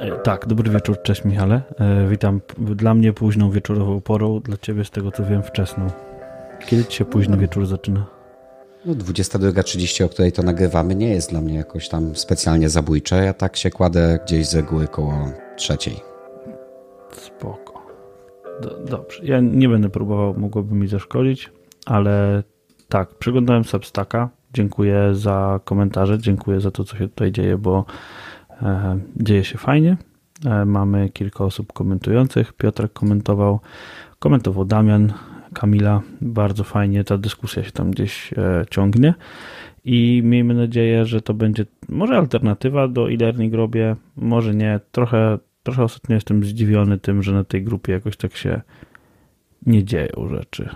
E, tak, dobry wieczór, cześć Michale. E, witam dla mnie późną wieczorową porą, dla ciebie z tego co wiem wczesną. Kiedy ci się późny wieczór zaczyna? No 22.30, o której to nagrywamy, nie jest dla mnie jakoś tam specjalnie zabójcze. Ja tak się kładę gdzieś z reguły koło trzeciej. Spoko. Do, dobrze. Ja nie będę próbował, mogłoby mi zaszkodzić, ale tak, przeglądałem Substacka. Dziękuję za komentarze, dziękuję za to, co się tutaj dzieje, bo dzieje się fajnie. E, mamy kilka osób komentujących. Piotrek komentował, komentował Damian, Kamila. Bardzo fajnie ta dyskusja się tam gdzieś e, ciągnie i miejmy nadzieję, że to będzie może alternatywa do e-learning robię, może nie. Trochę, trochę ostatnio jestem zdziwiony tym, że na tej grupie jakoś tak się nie dzieją rzeczy,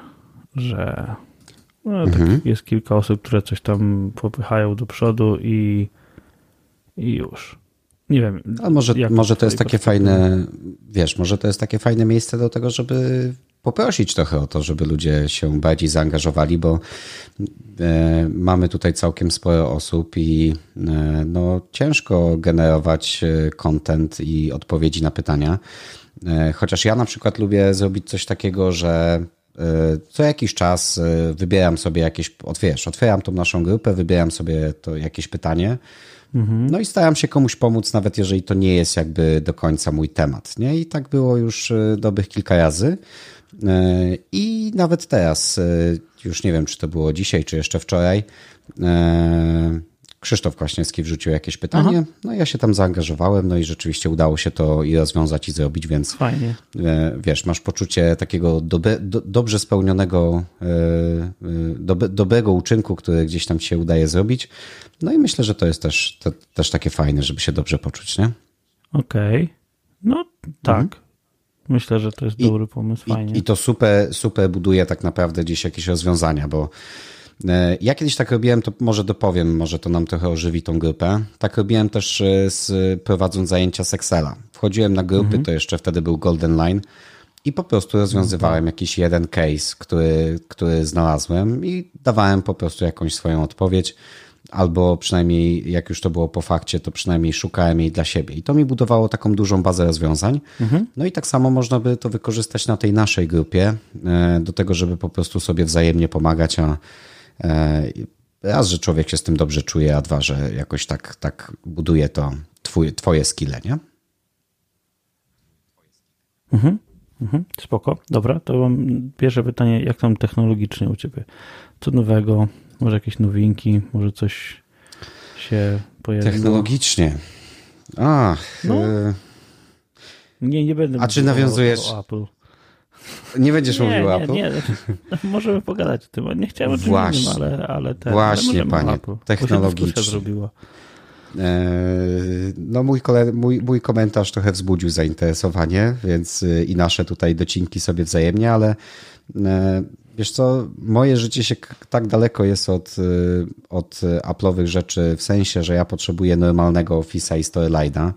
że no, tak mhm. jest kilka osób, które coś tam popychają do przodu i, i już. Nie wiem. A może, może to jest takie fajne, wiesz, może to jest takie fajne miejsce do tego, żeby poprosić trochę o to, żeby ludzie się bardziej zaangażowali, bo e, mamy tutaj całkiem sporo osób i e, no, ciężko generować e, content i odpowiedzi na pytania. Chociaż ja na przykład lubię zrobić coś takiego, że co jakiś czas wybieram sobie jakieś, wiesz, otwieram tą naszą grupę, wybieram sobie to jakieś pytanie, mhm. no i staram się komuś pomóc, nawet jeżeli to nie jest jakby do końca mój temat. Nie? I tak było już dobrych kilka razy. E, I nawet teraz, e, już nie wiem, czy to było dzisiaj, czy jeszcze wczoraj, e, Krzysztof Kwaśniewski wrzucił jakieś pytanie, Aha. no ja się tam zaangażowałem, no i rzeczywiście udało się to i rozwiązać i zrobić, więc Fajnie. wiesz, masz poczucie takiego dobe, do, dobrze spełnionego, dobe, dobrego uczynku, który gdzieś tam się udaje zrobić, no i myślę, że to jest też, to, też takie fajne, żeby się dobrze poczuć, nie? Okej, okay. no tak. Mhm. Myślę, że to jest I, dobry pomysł, fajnie. I, I, to super, super buduje tak naprawdę gdzieś jakieś rozwiązania, bo e, ja kiedyś tak robiłem, to może dopowiem, może to nam trochę ożywi tą grupę. Tak robiłem też e, z, prowadząc zajęcia z Excela. Wchodziłem na grupy, mhm. to jeszcze wtedy był Golden Line i po prostu rozwiązywałem mhm. jakiś jeden case, który, który znalazłem i dawałem po prostu jakąś swoją odpowiedź albo przynajmniej jak już to było po fakcie, to przynajmniej szukałem jej dla siebie. I to mi budowało taką dużą bazę rozwiązań. Mhm. No i tak samo można by to wykorzystać na tej naszej grupie, e, do tego, żeby po prostu sobie wzajemnie pomagać, a e, raz, że człowiek się z tym dobrze czuje, a dwa, że jakoś tak, tak buduje to twój, twoje skille, nie? Mhm. Mhm, spoko. Dobra, to mam pierwsze pytanie, jak tam technologicznie u Ciebie? Co nowego? Może jakieś nowinki, może coś się pojawiło. Technologicznie. A, no. E... Nie, nie będę A czy nawiązujesz... O, Apple. Nie będziesz nie, mówił nie, Apple? Nie, możemy pogadać o tym. Nie chciałem o czym Właśnie. Innym, ale, ale ten, Właśnie, ale panie, technologicznie. no mój, mój, mój komentarz trochę wzbudził zainteresowanie, więc e, i nasze tutaj docinki sobie wzajemnie, ale e, Wiesz co, moje życie się tak daleko jest od, y, od Apple'owych rzeczy, w sensie, że ja potrzebuję normalnego Office'a i Storyline'a,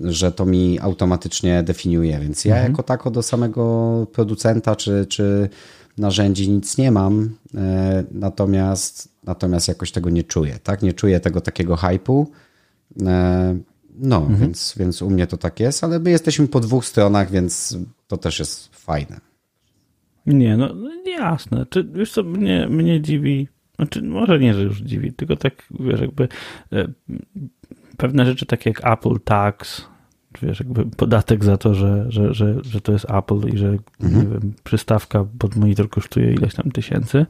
że to mi automatycznie definiuje, więc ja mhm. jako tako do samego producenta czy, czy narzędzi nic nie mam, e, natomiast, natomiast jakoś tego nie czuję, tak? Nie czuję tego takiego hypu, e, no, mhm. więc, więc u mnie to tak jest, ale my jesteśmy po dwóch stronach, więc to też jest fajne. Nie, no, no jasne. Czy, wiesz co, mnie, mnie dziwi, znaczy może nie, że już dziwi, tylko tak, wiesz, jakby e, pewne rzeczy takie jak Apple Tax, wiesz, jakby podatek za to, że, że, że, że to jest Apple i że mhm. nie wiem, przystawka pod monitor kosztuje ileś tam tysięcy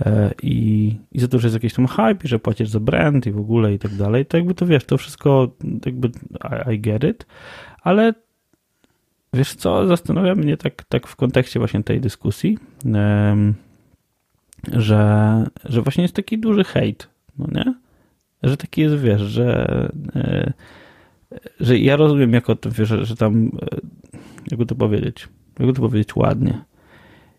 e, i, i za to, że jest jakiś tam hype i że płacisz za brand i w ogóle i tak dalej, to jakby to wiesz, to wszystko jakby I, I get it, ale Wiesz co, zastanawia mnie tak, tak w kontekście właśnie tej dyskusji, że, że właśnie jest taki duży hejt, no nie? Że taki jest, wiesz, że, e, że ja rozumiem jako to, wiesz, że tam, e, jakby to powiedzieć, jakby to powiedzieć ładnie.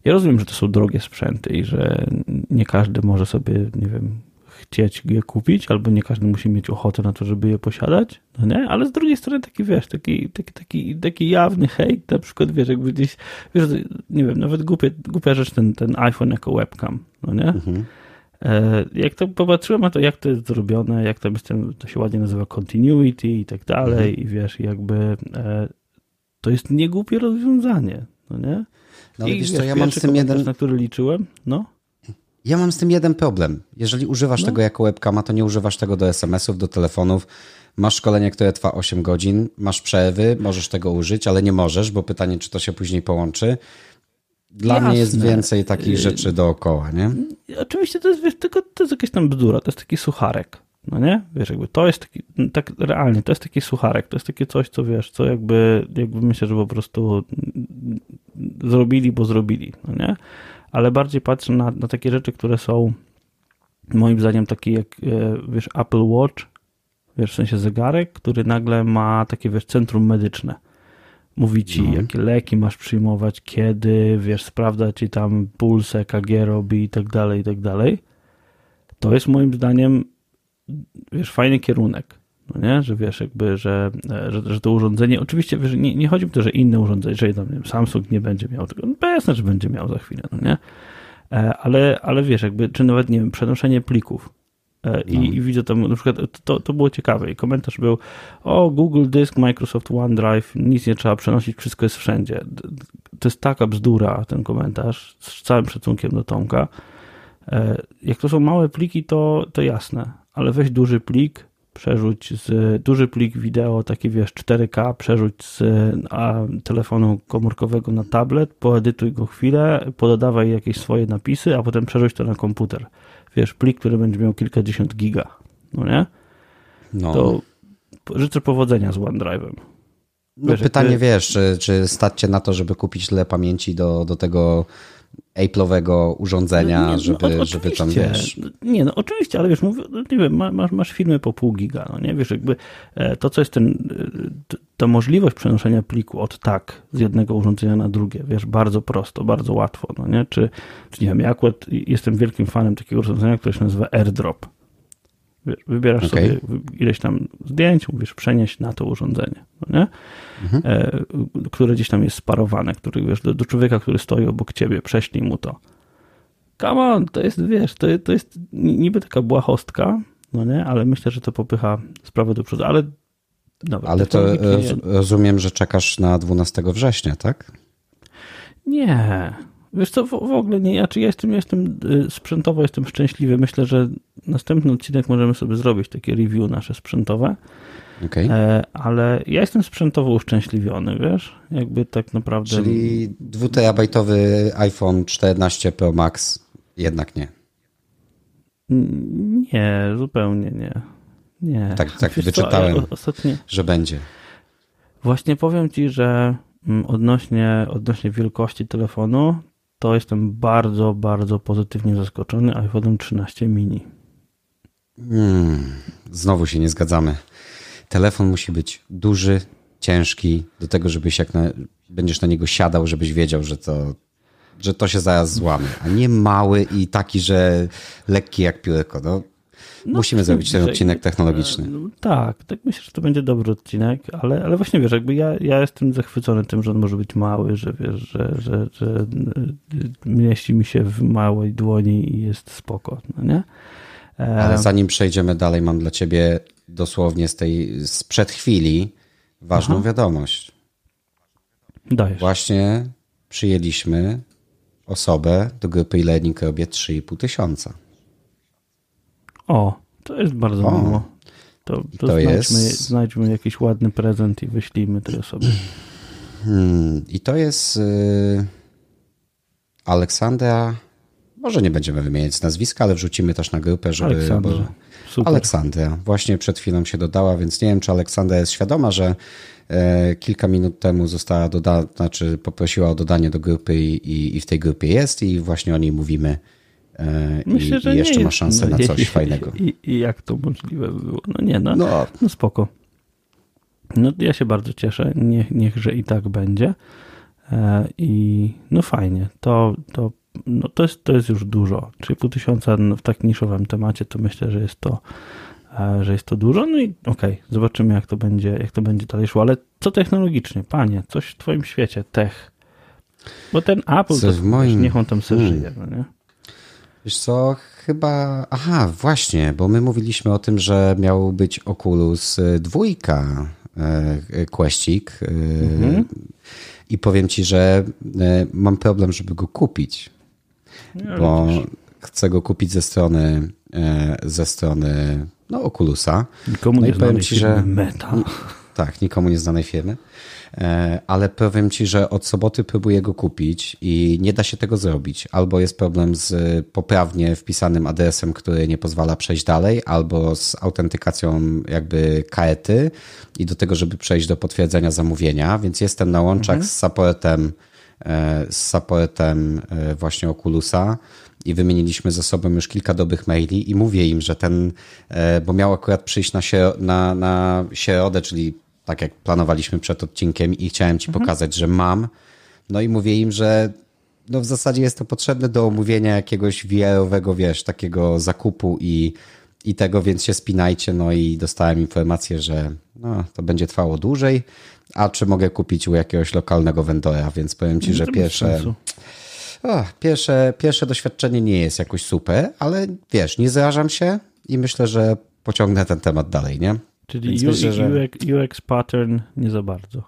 Ja rozumiem, że to są drogie sprzęty i że nie każdy może sobie, nie wiem, chcieć je kupić, albo nie każdy musi mieć ochotę na to, żeby je posiadać, no nie? Ale z drugiej strony taki, wiesz, taki, taki, taki, taki jawny hejt, na przykład, wiesz, jakby gdzieś, wiesz, nie wiem, nawet głupie, głupia rzecz ten, ten iPhone jako webcam, no nie? Mhm. E, jak to popatrzyłem na to, jak to jest zrobione, jak tam jest ten, to się ładnie nazywa continuity i tak dalej, mhm. i wiesz, jakby e, to jest niegłupie rozwiązanie, no nie? No ale I wiesz co, ja mam z tym jeden... Na który liczyłem, no? Ja mam z tym jeden problem. Jeżeli używasz no. tego jako webcama, to nie używasz tego do SMS-ów, do telefonów. Masz szkolenie, które trwa 8 godzin, masz przerwy, możesz tego użyć, ale nie możesz, bo pytanie, czy to się później połączy. Dla Jasne. mnie jest więcej takich y, rzeczy dookoła, nie? Oczywiście to jest, wiesz, tylko to jest jakaś tam bzdura, to jest taki sucharek, no nie? Wiesz, jakby to jest taki, tak realnie, to jest taki sucharek, to jest takie coś, co wiesz, co jakby, jakby myślę, że po prostu zrobili, bo zrobili, no nie? Ale bardziej patrzę na, na takie rzeczy, które są moim zdaniem takie jak, e, wiesz, Apple Watch, wiesz, w sensie zegarek, który nagle ma takie, wiesz, centrum medyczne Mówi ci, no. jakie leki masz przyjmować, kiedy, wiesz, sprawdza ci tam puls, EKG robi i tak dalej, i tak dalej. To jest moim zdaniem, wiesz, fajny kierunek. No nie? Że wiesz, jakby, że, że, że to urządzenie, oczywiście wiesz, nie, nie chodzi o to, że inne urządzenie, że tam, nie wiem, Samsung nie będzie miał tego, no jasne, że będzie miał za chwilę, no nie? E, ale, ale wiesz, jakby, czy nawet, nie wiem, przenoszenie plików, E, I, no. I, widzę tam na przykład, to, to było ciekawe i komentarz był o Google Disk, Microsoft OneDrive, nic nie trzeba przenosić, wszystko jest wszędzie. To jest taka bzdura ten komentarz, z całym szacunkiem do Tomka. E, jak to są małe pliki, to, to jasne, ale weź duży plik, przerzuć z duży plik wideo, taki wiesz 4K, przerzuć z a, telefonu komórkowego na tablet, poedytuj go chwilę, podawaj jakieś swoje napisy, a potem przerzuć to na komputer wiesz, plik, który będzie miał kilkadziesiąt giga, no nie? No. To życzę powodzenia z OneDrive'em. No pytanie, ty... wiesz, czy, czy stać cię na to, żeby kupić tyle pamięci do, do tego Apple'owego urządzenia, no, żeby, no, żeby tam, wiesz... Nie, no oczywiście, ale wiesz, mówię, nie wiem, masz, masz firmy po pół giga, no nie, wiesz, jakby e, to, co jest ten, e, ta możliwość przenoszenia pliku od tak z jednego urządzenia na drugie, wiesz, bardzo prosto, bardzo łatwo, no nie, czy, czy nie wiem, ja akurat jestem wielkim fanem takiego urządzenia, które się nazywa AirDrop. Wiesz, wybierasz okay. sobie ileś tam zdjęć, mówisz przenieść na to urządzenie, no nie? Mhm. E, które gdzieś tam jest sparowane, który, wiesz, do, do, człowieka, który stoi obok ciebie, prześlij mu to. Come on, to jest, wiesz, to, to jest niby taka błahostka, no nie? Ale myślę, że to popycha sprawę do przodu, ale dobra, Ale to rozumiem, że czekasz na 12 września, tak? Nie, Wiesz co, w, w ogóle nie, ja, czy ja jestem, ja jestem y, sprzętowo jestem szczęśliwy. Myślę, że następny odcinek możemy sobie zrobić takie review nasze sprzętowe. Okay. E, ale ja jestem sprzętowo uszczęśliwiony, wiesz? Jakby tak naprawdę. Czyli dwuterabajtowy iPhone 14 Pro Max jednak nie. Nie, zupełnie nie. Nie. Tak, tak wyczytałem, co, ostatnie... że będzie. Właśnie powiem ci, że mm, odnośnie, odnośnie wielkości telefonu, to jestem bardzo, bardzo pozytywnie zaskoczony iPhone 13 mini. Hmm, znowu się nie zgadzamy. Telefon musi być duży, ciężki, do tego, żebyś jak na, będziesz na niego siadał, żebyś wiedział, że to, że to się zaraz złamie, a nie mały i taki, że lekki jak piórko. No, no, Musimy zrobić ten odcinek technologiczny. No, tak, tak myślę, że to będzie dobry odcinek, ale, ale właśnie wiesz, jakby ja, ja jestem zachwycony tym, że on może być mały, że wiesz, że, że, że mieści mi się w małej dłoni i jest spoko, no nie? E... Ale zanim przejdziemy dalej, mam dla ciebie dosłownie z tej, sprzed chwili ważną Aha. wiadomość. Dajesz. Właśnie przyjęliśmy osobę do grupy e-learning robię 3,5 tysiąca. O, to jest bardzo o, miło. To, to, to znajdźmy, jest... znajdźmy jakiś ładny prezent i wyślijmy tej osobie. Hmm, I to jest y, Aleksandra. Może nie będziemy wymieniać nazwiska, ale wrzucimy też na grupę, żeby. Aleksandra. Bo... Aleksandra. Właśnie przed chwilą się dodała, więc nie wiem, czy Aleksandra jest świadoma, że e, kilka minut temu została dodana, znaczy poprosiła o dodanie do grupy i, i, w tej grupie jest i właśnie o niej mówimy Myślę, i, że i jeszcze ma szansę no, na coś fajnego. I, I, jak to możliwe by było? No nie, no, no. no spoko. No ja się bardzo cieszę, niech, niechże i tak będzie. E, I no fajnie, to, to, no to, jest, to jest już dużo. Czyli pół tysiąca w tak niszowym temacie, to myślę, że jest to e, że jest to dużo, no i okej, okay, zobaczymy jak to będzie, jak to będzie dalej szło, ale co technologicznie, panie, coś w twoim świecie, tech, bo ten Apple, co to, w moim... niech on tam sobie hmm. żyje, no nie? Wiesz co, chyba... Aha, właśnie, bo my mówiliśmy o tym, że miał być Oculus dwójka Questik mhm. i powiem ci, że mam problem, żeby go kupić, ja bo chcę go kupić ze strony ze strony no, Oculusa. Nikomu no nie i powiem ci, że Meta. Tak, nikomu nieznanej firmy. E, ale powiem ci, że od soboty próbuję go kupić i nie da się tego zrobić. Albo jest problem z poprawnie wpisanym adresem, który nie pozwala przejść dalej, albo z autentykacją jakby kaety i do tego, żeby przejść do potwierdzenia zamówienia, więc jestem na łączach mhm. z supportem, e, z supportem e, właśnie Oculusa i wymieniliśmy ze sobą już kilka dobrych maili i mówię im, że ten, bo miał akurat przyjść na, na, na środę, czyli tak jak planowaliśmy przed odcinkiem i chciałem ci mhm. pokazać, że mam. No i mówię im, że no w zasadzie jest to potrzebne do omówienia jakiegoś VR-owego, wiesz, takiego zakupu i, i tego, więc się spinajcie. No i dostałem informację, że no, to będzie trwało dłużej, a czy mogę kupić u jakiegoś lokalnego vendora, więc powiem ci, że pierwsze, o, pierwsze, pierwsze doświadczenie nie jest jakoś super, ale wiesz, nie zrażam się i myślę, że pociągnę ten temat dalej, nie? Czyli myślę, że... UX, UX pattern nie za bardzo.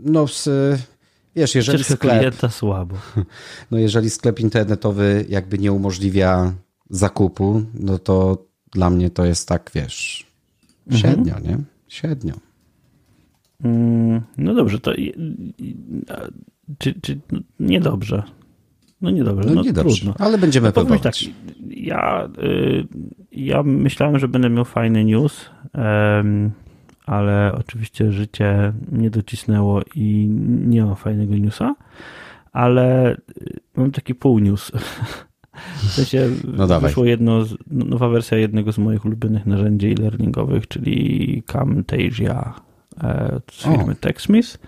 No, z, wiesz, jeżeli sklep... klienta słabo. No jeżeli sklep internetowy jakby nie umożliwia zakupu, no to dla mnie to jest tak, wiesz, średnio, mhm. nie? Średnio. Mm, no dobrze, to czy, czy no, niedobrze. No niedobrze, no, no niedobrze, trudno. ale będziemy no, próbować. Tak, ja, y, ja myślałem, że będę miał fajny news, ale oczywiście życie nie docisnęło i nie ma fajnego newsa, ale y, mam taki pół news. W sensie no wyszło jedno, z, nowa wersja jednego z moich ulubionych narzędzi e-learningowych, czyli Camtasia e, z firmy TechSmith.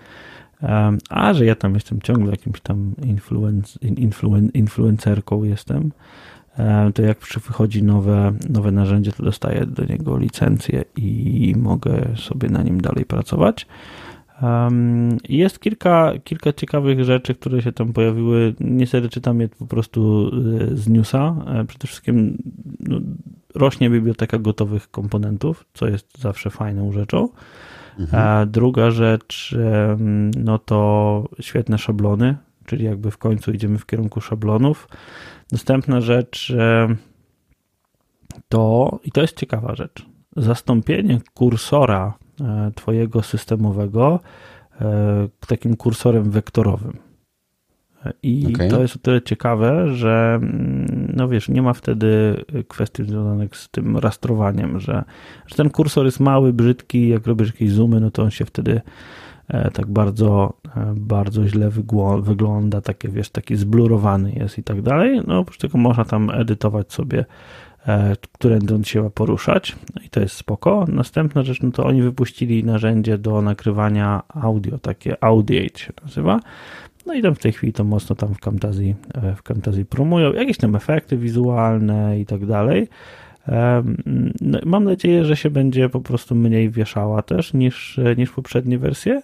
A że ja tam jestem ciągle jakimś tam influenc, influen, influencerką jestem, to jak wychodzi nowe, nowe narzędzie, to dostaję do niego licencję i mogę sobie na nim dalej pracować. Jest kilka, kilka ciekawych rzeczy, które się tam pojawiły. Niestety czytam je po prostu e, z newsa. E, przede wszystkim no, rośnie biblioteka gotowych komponentów, co jest zawsze fajną rzeczą. Mhm. Druga rzecz, no to świetne szablony, czyli jakby w końcu idziemy w kierunku szablonów. Następna rzecz to, i to jest ciekawa rzecz, zastąpienie kursora e, Twojego systemowego e, takim kursorem wektorowym. I okay. to jest o tyle ciekawe, że mm, no wiesz, nie ma wtedy kwestii związanych z tym rastrowaniem, że, że ten kursor jest mały, brzydki, jak robisz jakieś zoomy, no to on się wtedy e, tak bardzo, e, bardzo źle wygląda, takie wiesz, taki zblurowany jest i tak dalej. No oprócz tego można tam edytować sobie e, którędy on się ma poruszać no i to jest spoko. Następna rzecz, no to oni wypuścili narzędzie do nagrywania audio, takie Audiate się nazywa no i tam w tej chwili to mocno tam w Camtasia, e, w Camtasia promują, jakieś tam efekty wizualne i tak dalej. No, mam nadzieję, że się będzie po prostu mniej wieszała też niż, niż poprzednie wersje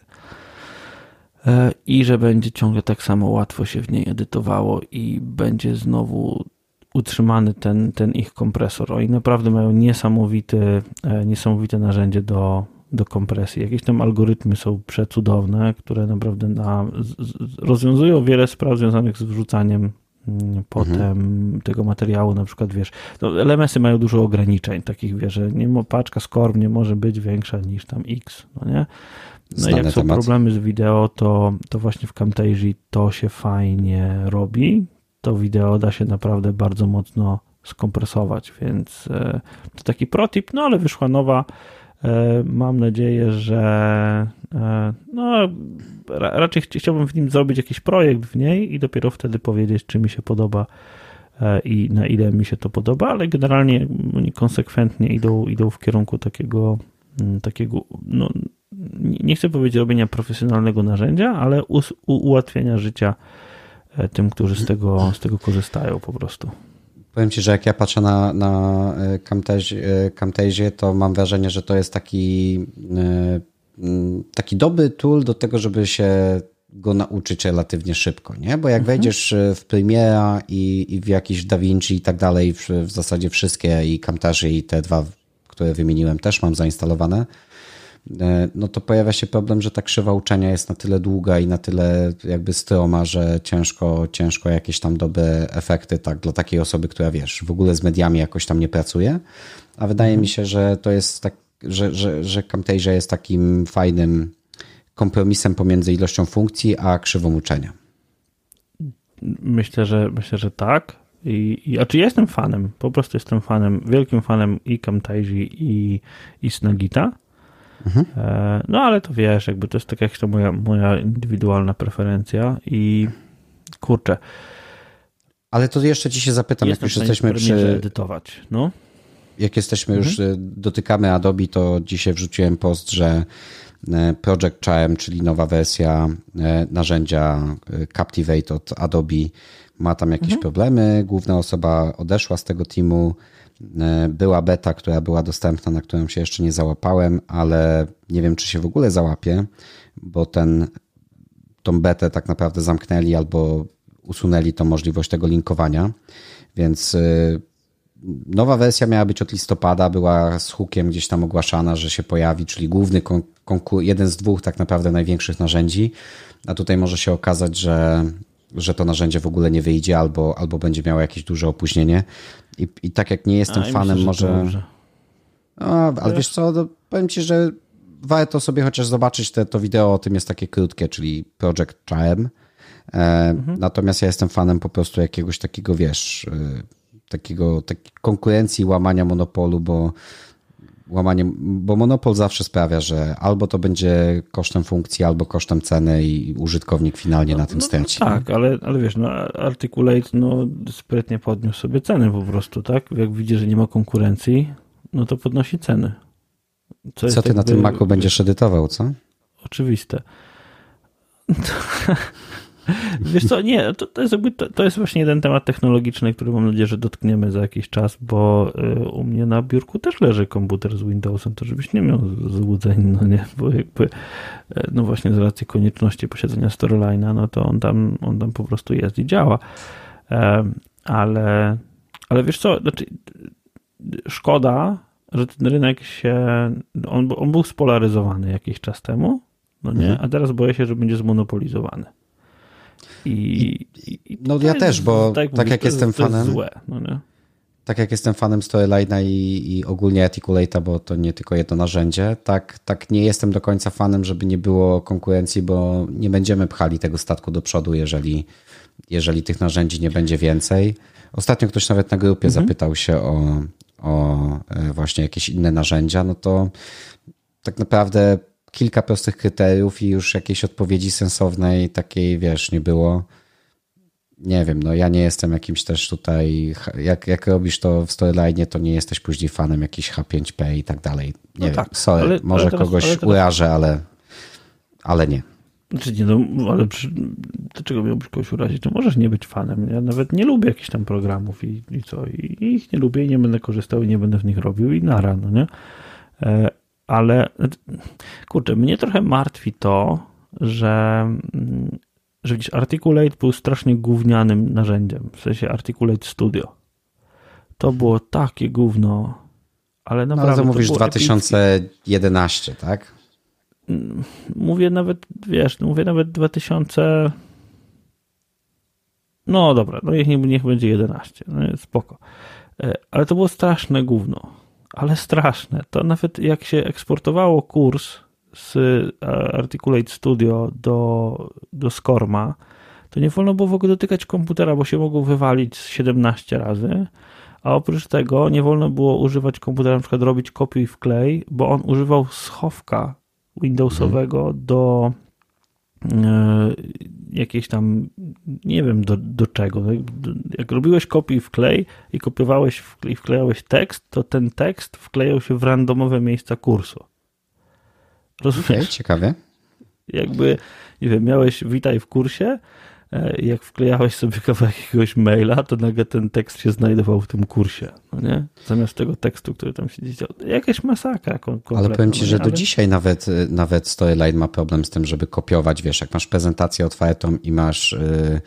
e, i że będzie ciągle tak samo łatwo się w niej edytowało i będzie znowu utrzymany ten, ten ich kompresor. Oni naprawdę mają niesamowite, niesamowite narzędzie do, do kompresji. Jakieś tam algorytmy są przecudowne, które naprawdę na, rozwiązują wiele spraw związanych z wrzucaniem mm, potem mhm. tego materiału, na przykład wiesz, no, LMS-y mają dużo ograniczeń, takich wiesz, że nie, paczka SCORM nie może być większa niż tam X, no nie? No i jak są temat. problemy z wideo, to, to właśnie w Camtasia to się fajnie robi. To wideo da się naprawdę bardzo mocno skompresować, więc e, to taki protip, no ale wyszła nowa mam nadzieję, że e, no, raczej chciałbym w nim zrobić jakiś projekt w niej i dopiero wtedy powiedzieć, czy mi się podoba e, i na ile mi się to podoba, ale generalnie oni konsekwentnie idą, idą w kierunku takiego, mm, takiego no, nie chcę powiedzieć robienia profesjonalnego narzędzia, ale ułatwienia życia tym, którzy z tego, z tego korzystają po prostu. Powiem Ci, że jak ja patrzę na, na Camtasia, e, to mam wrażenie, że to jest taki, e, taki dobry tool do tego, żeby się go nauczyć relatywnie szybko, nie? Bo jak mhm. wejdziesz w Premiera i, i w jakiś DaVinci i tak dalej, w, w zasadzie wszystkie i Camtasia i te dwa, które wymieniłem też mam zainstalowane, E, no to pojawia się problem, że ta krzywa uczenia jest na tyle długa i na tyle jakby stroma, że ciężko, ciężko jakieś tam dobre efekty tak dla takiej osoby, która wiesz, w ogóle z mediami jakoś tam nie pracuje, a wydaje mi się, że to jest tak, że, że, że Camtasia jest takim fajnym kompromisem pomiędzy ilością funkcji, a krzywą uczenia. Myślę, że myślę, że tak. I, i, a czy ja jestem fanem, po prostu jestem fanem, wielkim fanem i Camtasia i, i Snagita. Mhm. E, no ale to wiesz, jakby to jest tak jak to moja, moja indywidualna preferencja i kurczę. Ale to jeszcze ci się zapytam, jak już jesteśmy przy... edytować, no. Jak jesteśmy mhm. już, e, dotykamy Adobe, to dzisiaj wrzuciłem post, że e, Project Charm, czyli nowa wersja narzędzia Captivate od Adobe ma tam jakieś mhm. problemy. Główna osoba odeszła z tego teamu. E, była beta, która była dostępna, na którą się jeszcze nie załapałem, ale nie wiem, czy się w ogóle załapie, bo ten, tą betę tak naprawdę zamknęli albo usunęli tą możliwość tego linkowania. Więc e, nowa wersja miała być od listopada, była z hukiem gdzieś tam ogłaszana, że się pojawi, czyli główny jeden z dwóch tak naprawdę największych narzędzi. A tutaj może się okazać, że że to narzędzie w ogóle nie wyjdzie albo, albo będzie miało jakieś duże opóźnienie. I, i tak jak nie jestem A, fanem, myślę, może. No, ale wiesz co, to powiem ci, że warto sobie chociaż zobaczyć te, to wideo o tym jest takie krótkie, czyli Project Charm. E, mhm. Natomiast ja jestem fanem po prostu jakiegoś takiego, wiesz, e, takiego, takiej konkurencji, łamania monopolu, bo łamanie, bo monopol zawsze sprawia, że albo to będzie kosztem funkcji, albo kosztem ceny i użytkownik finalnie na tym no, straci. No, tak, ale, ale wiesz, no, Articulate no, sprytnie podniósł sobie ceny po prostu, tak? Jak widzi, że nie ma konkurencji, no to podnosi ceny. Co, co ty jakby, na tym Macu będziesz edytował, co? Oczywiste. Wiesz co, nie, to, to, jest jakby, to, to, jest właśnie jeden temat technologiczny, który mam nadzieję, że dotkniemy za jakiś czas, bo y, u mnie na biurku też leży komputer z Windowsem, to żebyś nie miał złudzeń, no nie, bo jakby, y, no właśnie z racji konieczności posiedzenia Storyline'a, no to on tam, on tam po prostu jest i działa. Ale, ale wiesz co, znaczy, szkoda, że ten rynek się, on, on był spolaryzowany jakiś czas temu, no nie, mhm. a teraz boję się, że będzie zmonopolizowany. I, I, no ja też, bo tak, tak jak jestem fanem. Złe, no nie? Tak jak jestem fanem Storyline'a i, i ogólnie Articulate'a, bo to nie tylko jedno narzędzie, tak, tak nie jestem do końca fanem, żeby nie było konkurencji, bo nie będziemy pchali tego statku do przodu, jeżeli, jeżeli tych narzędzi nie będzie więcej. Ostatnio ktoś nawet na grupie mhm. zapytał się o, o e, właśnie jakieś inne narzędzia, no to tak naprawdę kilka prostych kryteriów i już jakiejś odpowiedzi sensownej takiej, wiesz, nie było. Nie wiem, no ja nie jestem jakimś też tutaj, jak, jak robisz to w storyline, to nie jesteś później fanem jakiś H5P i tak dalej. Nie no wiem, tak, sorry, ale, może ale teraz, kogoś ale teraz... urażę, ale, ale nie. Znaczy nie, no, ale przy, dlaczego miałbyś kogoś urazić? No możesz nie być fanem. Ja nawet nie lubię jakichś tam programów i, i co, I, i ich nie lubię i nie będę korzystał i nie będę w nich robił i nara, no nie? Ale kurczę, mnie trochę martwi to, że, że widzisz, Articulate był strasznie gównianym narzędziem, w sensie Articulate Studio. To było takie gówno, ale no, naprawdę. No, ale to mówisz 2011, epickie. tak? Mówię nawet, wiesz, mówię nawet 2000. No dobra, no niech, niech będzie 11, no spoko. E, ale to było straszne gówno ale straszne. To nawet jak się eksportowało kurs z Articulate Studio do, do Skorma, to nie wolno było w ogóle dotykać komputera, bo się mogło wywalić 17 razy. A oprócz tego nie wolno było używać komputera, na przykład robić kopiuj wklej, bo on używał schowka Windowsowego mhm. do E, jakieś tam, nie wiem do, do czego. No, jak robiłeś kopiuj wklej i kopiowałeś i wklejałeś tekst, to ten tekst wklejał się w randomowe miejsca kursu. Rozumiesz? Okay, ciekawie. Jakby, nie wiem, miałeś witaj w kursie, e, jak wklejałeś sobie kawałek jakiegoś maila, to nagle ten tekst się znajdował w tym kursie, no nie? Zamiast tego tekstu, który tam się dział. Jakaś masakra Ale powiem ci, że do dzisiaj nawet, nawet Storyline ma problem z tym, żeby kopiować, wiesz, jak masz prezentację otwartą i masz... Yy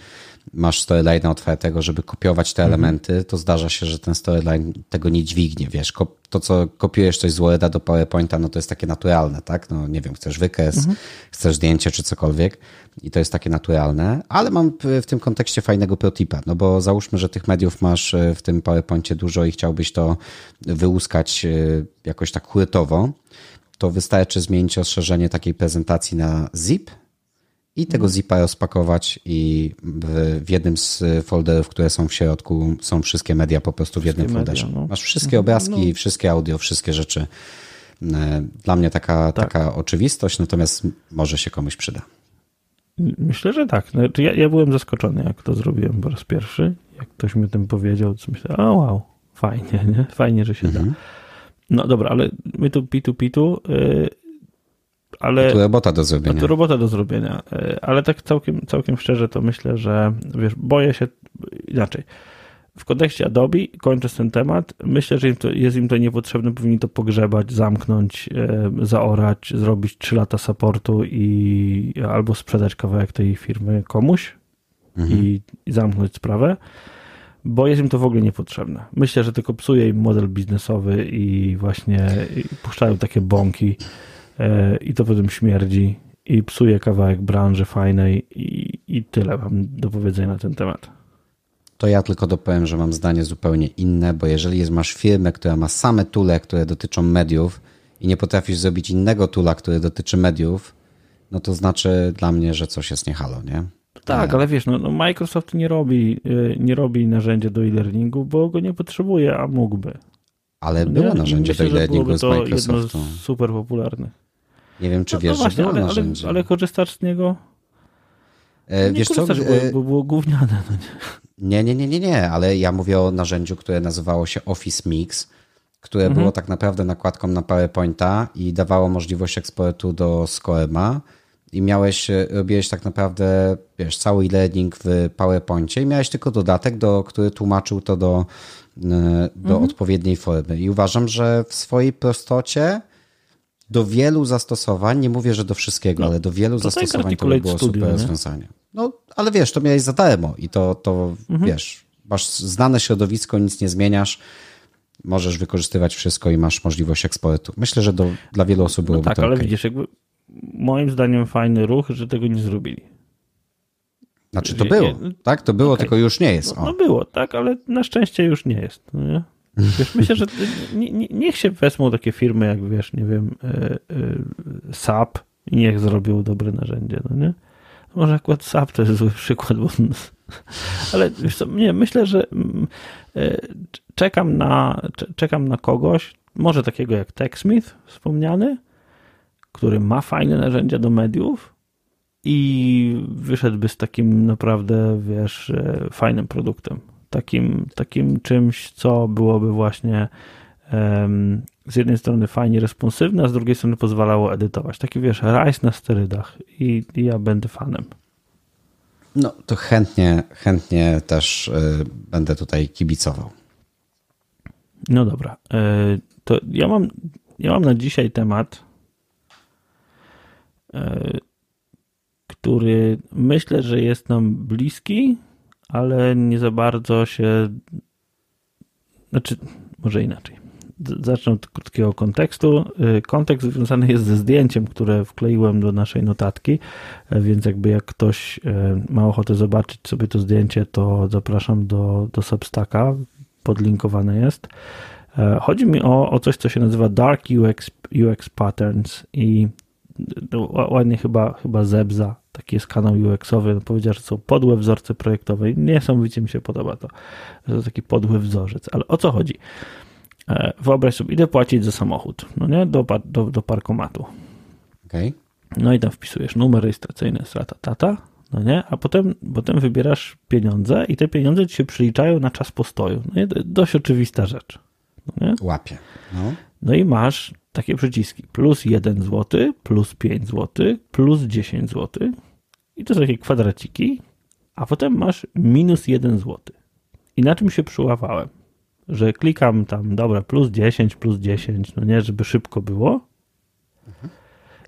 masz storyline otwartego, żeby kopiować te mhm. elementy, to zdarza się, że ten storyline tego nie dźwignie, wiesz, to co kopiujesz coś z Worda do PowerPointa, no to jest takie naturalne, tak, no nie wiem, chcesz wykres, mhm. chcesz zdjęcie czy cokolwiek i to jest takie naturalne, ale mam w tym kontekście fajnego protipa, no bo załóżmy, że tych mediów masz e, w tym PowerPoincie dużo i chciałbyś to wyłuskać e, jakoś tak hurtowo, to wystarczy zmienić rozszerzenie takiej prezentacji na zip i tego mhm. zipa rozpakować i w, w, jednym z folderów, które są w środku, są wszystkie media po prostu w jednym folderze. No. Masz wszystkie mhm. obrazki, no. wszystkie audio, wszystkie rzeczy. E, dla mnie taka, tak. taka oczywistość, natomiast może się komuś przyda. Myślę, że tak. Znaczy ja, ja byłem zaskoczony, jak to zrobiłem po raz pierwszy. Jak ktoś mi o tym powiedział, to myślę, o wow, fajnie, nie? fajnie, że się mhm. da. No dobra, ale my tu pitu pitu. Yy, ale... Tu robota do zrobienia. Tu robota do zrobienia. E, ale tak całkiem, całkiem szczerze to myślę, że wiesz, boję się inaczej. W kontekście Adobe, kończąc ten temat, myślę, że im to, jest im to niepotrzebne, powinni to pogrzebać, zamknąć, e, zaorać, zrobić 3 lata supportu i albo sprzedać kawałek tej firmy komuś mhm. i, i zamknąć sprawę bo jest im to w ogóle niepotrzebne. Myślę, że tylko psuje im model biznesowy i właśnie puszczają takie bąki i to potem śmierdzi i psuje kawałek branży fajnej i, i tyle mam do powiedzenia na ten temat. To ja tylko dopowiem, że mam zdanie zupełnie inne, bo jeżeli jest, masz firmę, która ma same tule, które dotyczą mediów i nie potrafisz zrobić innego tula, który dotyczy mediów, no to znaczy dla mnie, że coś jest niehalo, nie? Tak, ale wiesz, no, no Microsoft nie robi, e, nie robi narzędzia do e-learningu, bo go nie potrzebuje, a mógłby. Ale no było narzędzie do e-learningu z Microsoftu. Jedno z super popularnych. Nie wiem, czy no, wiesz, no właśnie, że było ale, narzędzie. Ale, ale korzystasz z niego? E, nie wiesz co? Bo, e, bo było gówniane. No nie. nie, nie, nie, nie, ale ja mówię o narzędziu, które nazywało się Office Mix, które mhm. było tak naprawdę nakładką na PowerPointa i dawało możliwość eksportu do Scorema i miałeś, e, robiłeś tak naprawdę, wiesz, cały e-learning w PowerPoincie i miałeś tylko dodatek, do, który tłumaczył to do, do mhm. odpowiedniej formy. I uważam, że w swojej prostocie do wielu zastosowań, nie mówię, że do wszystkiego, no, ale do wielu zastosowań to by było studio, super nie? rozwiązanie. No, ale wiesz, to miałeś za darmo i to, to mhm. wiesz, masz znane środowisko, nic nie zmieniasz, możesz wykorzystywać wszystko i masz możliwość eksportu. Myślę, że do, dla wielu osób byłoby no tak, to ale okay. widzisz, jakby moim zdaniem fajny ruch, że tego nie zrobili. Znaczy to było, tak? To było, okay. tylko już nie jest. No, no, było, tak, ale na szczęście już nie jest. No nie? Wiesz, myślę, że nie, nie, niech się wezmą takie firmy, jak wiesz, nie wiem, y, y, SAP i niech zrobią dobre narzędzie, no nie? Może akurat SAP to jest zły przykład, bo, ale wiesz co, nie, myślę, że y, czekam na, czekam na kogoś, może takiego jak TechSmith wspomniany, który ma fajne narzędzia do mediów i wyszedłby z takim naprawdę, wiesz, fajnym produktem takim, takim czymś, co byłoby właśnie z jednej strony fajnie responsywne, a z drugiej strony pozwalało edytować. Taki wiesz, rajs na sterydach i, i ja będę fanem. No to chętnie, chętnie też y, będę tutaj kibicował. No dobra. Y, to ja mam, ja mam na dzisiaj temat, y, który myślę, że jest nam bliski, ale nie za bardzo się. Znaczy, może inaczej. Zacznę od krótkiego kontekstu. Y, kontekst związany jest ze zdjęciem, które wkleiłem do naszej notatki, e, więc jakby jak ktoś e, ma ochotę zobaczyć sobie to zdjęcie, to zapraszam do, do Substacka, podlinkowane jest. E, chodzi mi o, o coś, co się nazywa Dark UX, UX Patterns i no, ładnie chyba, chyba Zebza taki jest kanał UX-owy, powiedział, że są podłe wzorce projektowe i niesamowicie mi się podoba to, że to taki podły wzorzec. Ale o co chodzi? E, wyobraź sobie, idę płacić za samochód, no nie, do, do, do parkomatu. Okay. No i tam wpisujesz numer rejestracyjny, strata, tata, no nie, a potem, potem wybierasz pieniądze i te pieniądze ci się przyliczają na czas postoju. No nie, dość oczywista rzecz. No nie? Łapie. No. no i masz takie przyciski plus 1 zł, plus 5 zł, plus 10 zł. I to są takie kwadraciki. a potem masz minus 1 zł. I na czym się przyłapałem? Że klikam tam, dobra, plus 10, plus 10, no nie, żeby szybko było.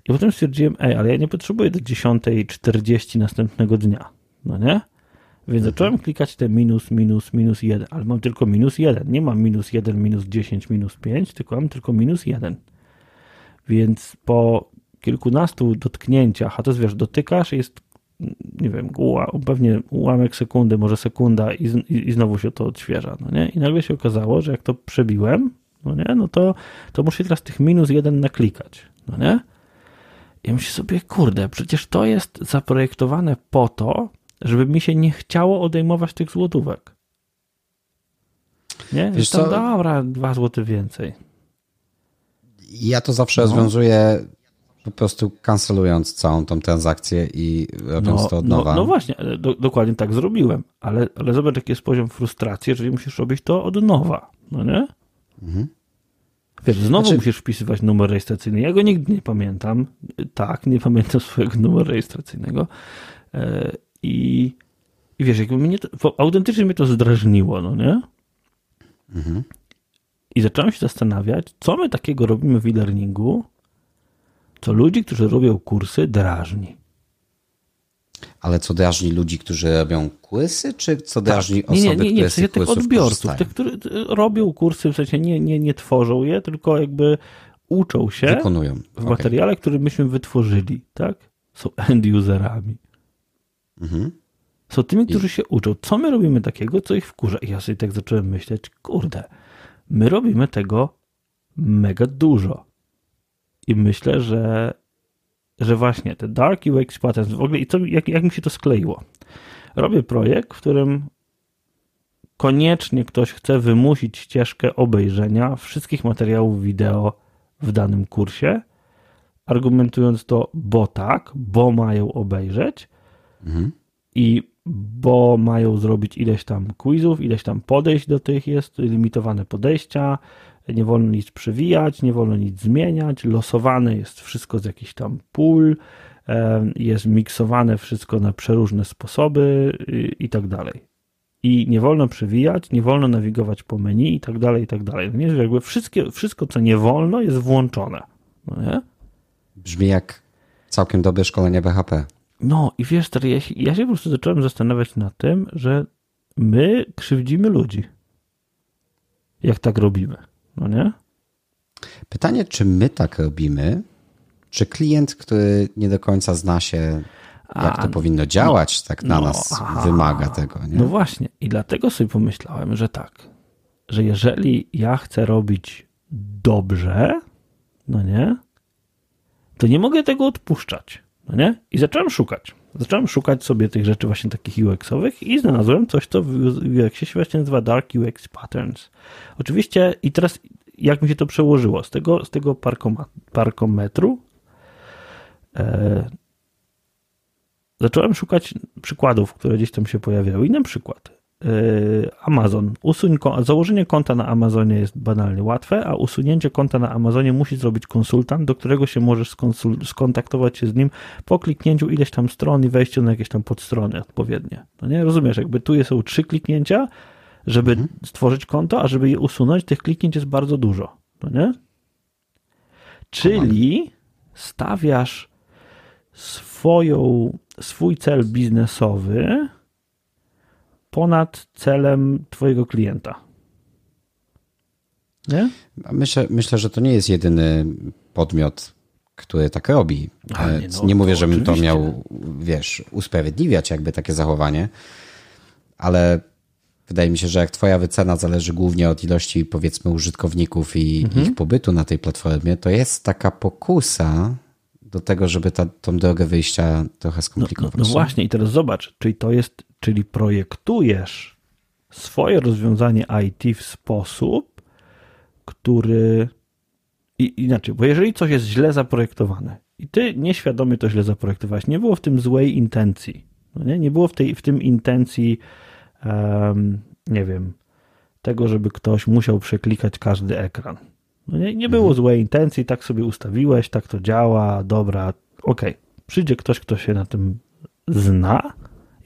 I potem stwierdziłem, ej, ale ja nie potrzebuję do 10.40 następnego dnia, no nie? Więc zacząłem klikać te minus, minus, minus 1, ale mam tylko minus 1. Nie mam minus 1, minus 10, minus 5, tylko mam tylko minus 1. Więc po kilkunastu dotknięciach, a to jest wiesz, dotykasz, jest nie wiem, pewnie ułamek sekundy, może sekunda i, i, i, znowu się to odświeża, no nie? I nagle się okazało, że jak to przebiłem, no nie, no to, to muszę teraz tych minus jeden naklikać, no nie? I myślę sobie, kurde, przecież to jest zaprojektowane po to, żeby mi się nie chciało odejmować tych złotówek. Nie? Wiesz co? Dobra, dwa złoty więcej. Ja to zawsze no. rozwiązuję po prostu kancelując całą tą transakcję i robiąc no, to od no, nowa. No, no właśnie, do, dokładnie tak zrobiłem, ale, ale zobacz, jaki jest poziom frustracji, jeżeli musisz robić to od nowa, no nie? Mhm. Wiesz, znowu znaczy... musisz wpisywać numer rejestracyjny. Ja go nigdy nie pamiętam. Tak, nie pamiętam swojego numeru rejestracyjnego. E, I, i wiesz, jakby mnie to, autentycznie mnie to zdrażniło, no nie? Mhm. I zacząłem się zastanawiać, co my takiego robimy w e-learningu, co ludzi, którzy robią kursy, drażni. Ale co drażni ludzi, którzy robią kursy, czy co tak. drażni tak. nie, osoby, nie, nie, nie, które z tych odbiorców, tych, którzy robią kursy, w sensie nie, nie, nie tworzą je, tylko jakby uczą się Wykonują. w okay. materiale, który myśmy wytworzyli, tak? Są end-userami. Mhm. Są tymi, którzy I... się uczą. Co my robimy takiego, co ich wkurza? I ja sobie tak zacząłem myśleć, kurde, my robimy tego mega dużo. I myślę, że, że właśnie te Dark UX Patterns, w ogóle i co, jak, jak mi się to skleiło. Robię projekt, w którym koniecznie ktoś chce wymusić ścieżkę obejrzenia wszystkich materiałów wideo w danym kursie, argumentując to, bo tak, bo mają obejrzeć mhm. i bo mają zrobić ileś tam quizów, ileś tam podejść do tych jest, limitowane podejścia, nie wolno nic przewijać, nie wolno nic zmieniać, losowane jest wszystko z jakichś tam pól, jest miksowane wszystko na przeróżne sposoby i tak dalej. I nie wolno przewijać, nie wolno nawigować po menu i tak dalej, i tak dalej. No nie, że jakby wszystkie, wszystko, co nie wolno, jest włączone. No nie? Brzmi jak całkiem dobre szkolenie BHP. No i wiesz, ja się, ja się po prostu zacząłem zastanawiać nad tym, że my krzywdzimy ludzi. Jak tak robimy no nie? Pytanie, czy my tak robimy, czy klient, który nie do końca zna się, jak to A, powinno działać, no, tak na no, nas aha, wymaga tego. Nie? No właśnie, i dlatego sobie pomyślałem, że tak, że jeżeli ja chcę robić dobrze, no nie, to nie mogę tego odpuszczać, no nie? I zacząłem szukać. Zacząłem szukać sobie tych rzeczy właśnie takich UX-owych i znalazłem coś, co w UX-ie się właśnie nazywa Dark UX Patterns. Oczywiście i teraz jak mi się to przełożyło z tego, z tego parkometru e, zacząłem szukać przykładów, które gdzieś tam się pojawiały i na przykład Amazon. Usuń, założenie konta na Amazonie jest banalnie łatwe, a usunięcie konta na Amazonie musi zrobić konsultant, do którego się możesz skontaktować się z nim po kliknięciu ileś tam stron i wejściu na jakieś tam podstrony odpowiednie. No nie rozumiesz, jakby tu są trzy kliknięcia, żeby mhm. stworzyć konto, a żeby je usunąć, tych kliknięć jest bardzo dużo. No nie? Czyli stawiasz swoją, swój cel biznesowy ponad celem Twojego klienta. Nie? Myślę, myślę, że to nie jest jedyny podmiot, który tak robi. E, nie, no, nie, mówię, żebym to miał, wiesz, usprawiedliwiać jakby takie zachowanie, ale wydaje mi się, że jak twoja wycena zależy głównie od ilości powiedzmy użytkowników i mhm. ich pobytu na tej platformie, to jest taka pokusa do tego, żeby ta, tą drogę wyjścia trochę skomplikować. No, no, no właśnie i teraz zobacz, czyli to jest czyli projektujesz swoje rozwiązanie IT w sposób, który. I, inaczej, bo jeżeli coś jest źle zaprojektowane i ty nieświadomie to źle zaprojektowałeś, nie było w tym złej intencji, no nie? nie było w, tej, w tym intencji, um, nie wiem, tego, żeby ktoś musiał przeklikać każdy ekran. No nie, nie było mhm. złej intencji, tak sobie ustawiłeś, tak to działa, dobra, okej. Okay. Przyjdzie ktoś, kto się na tym zna,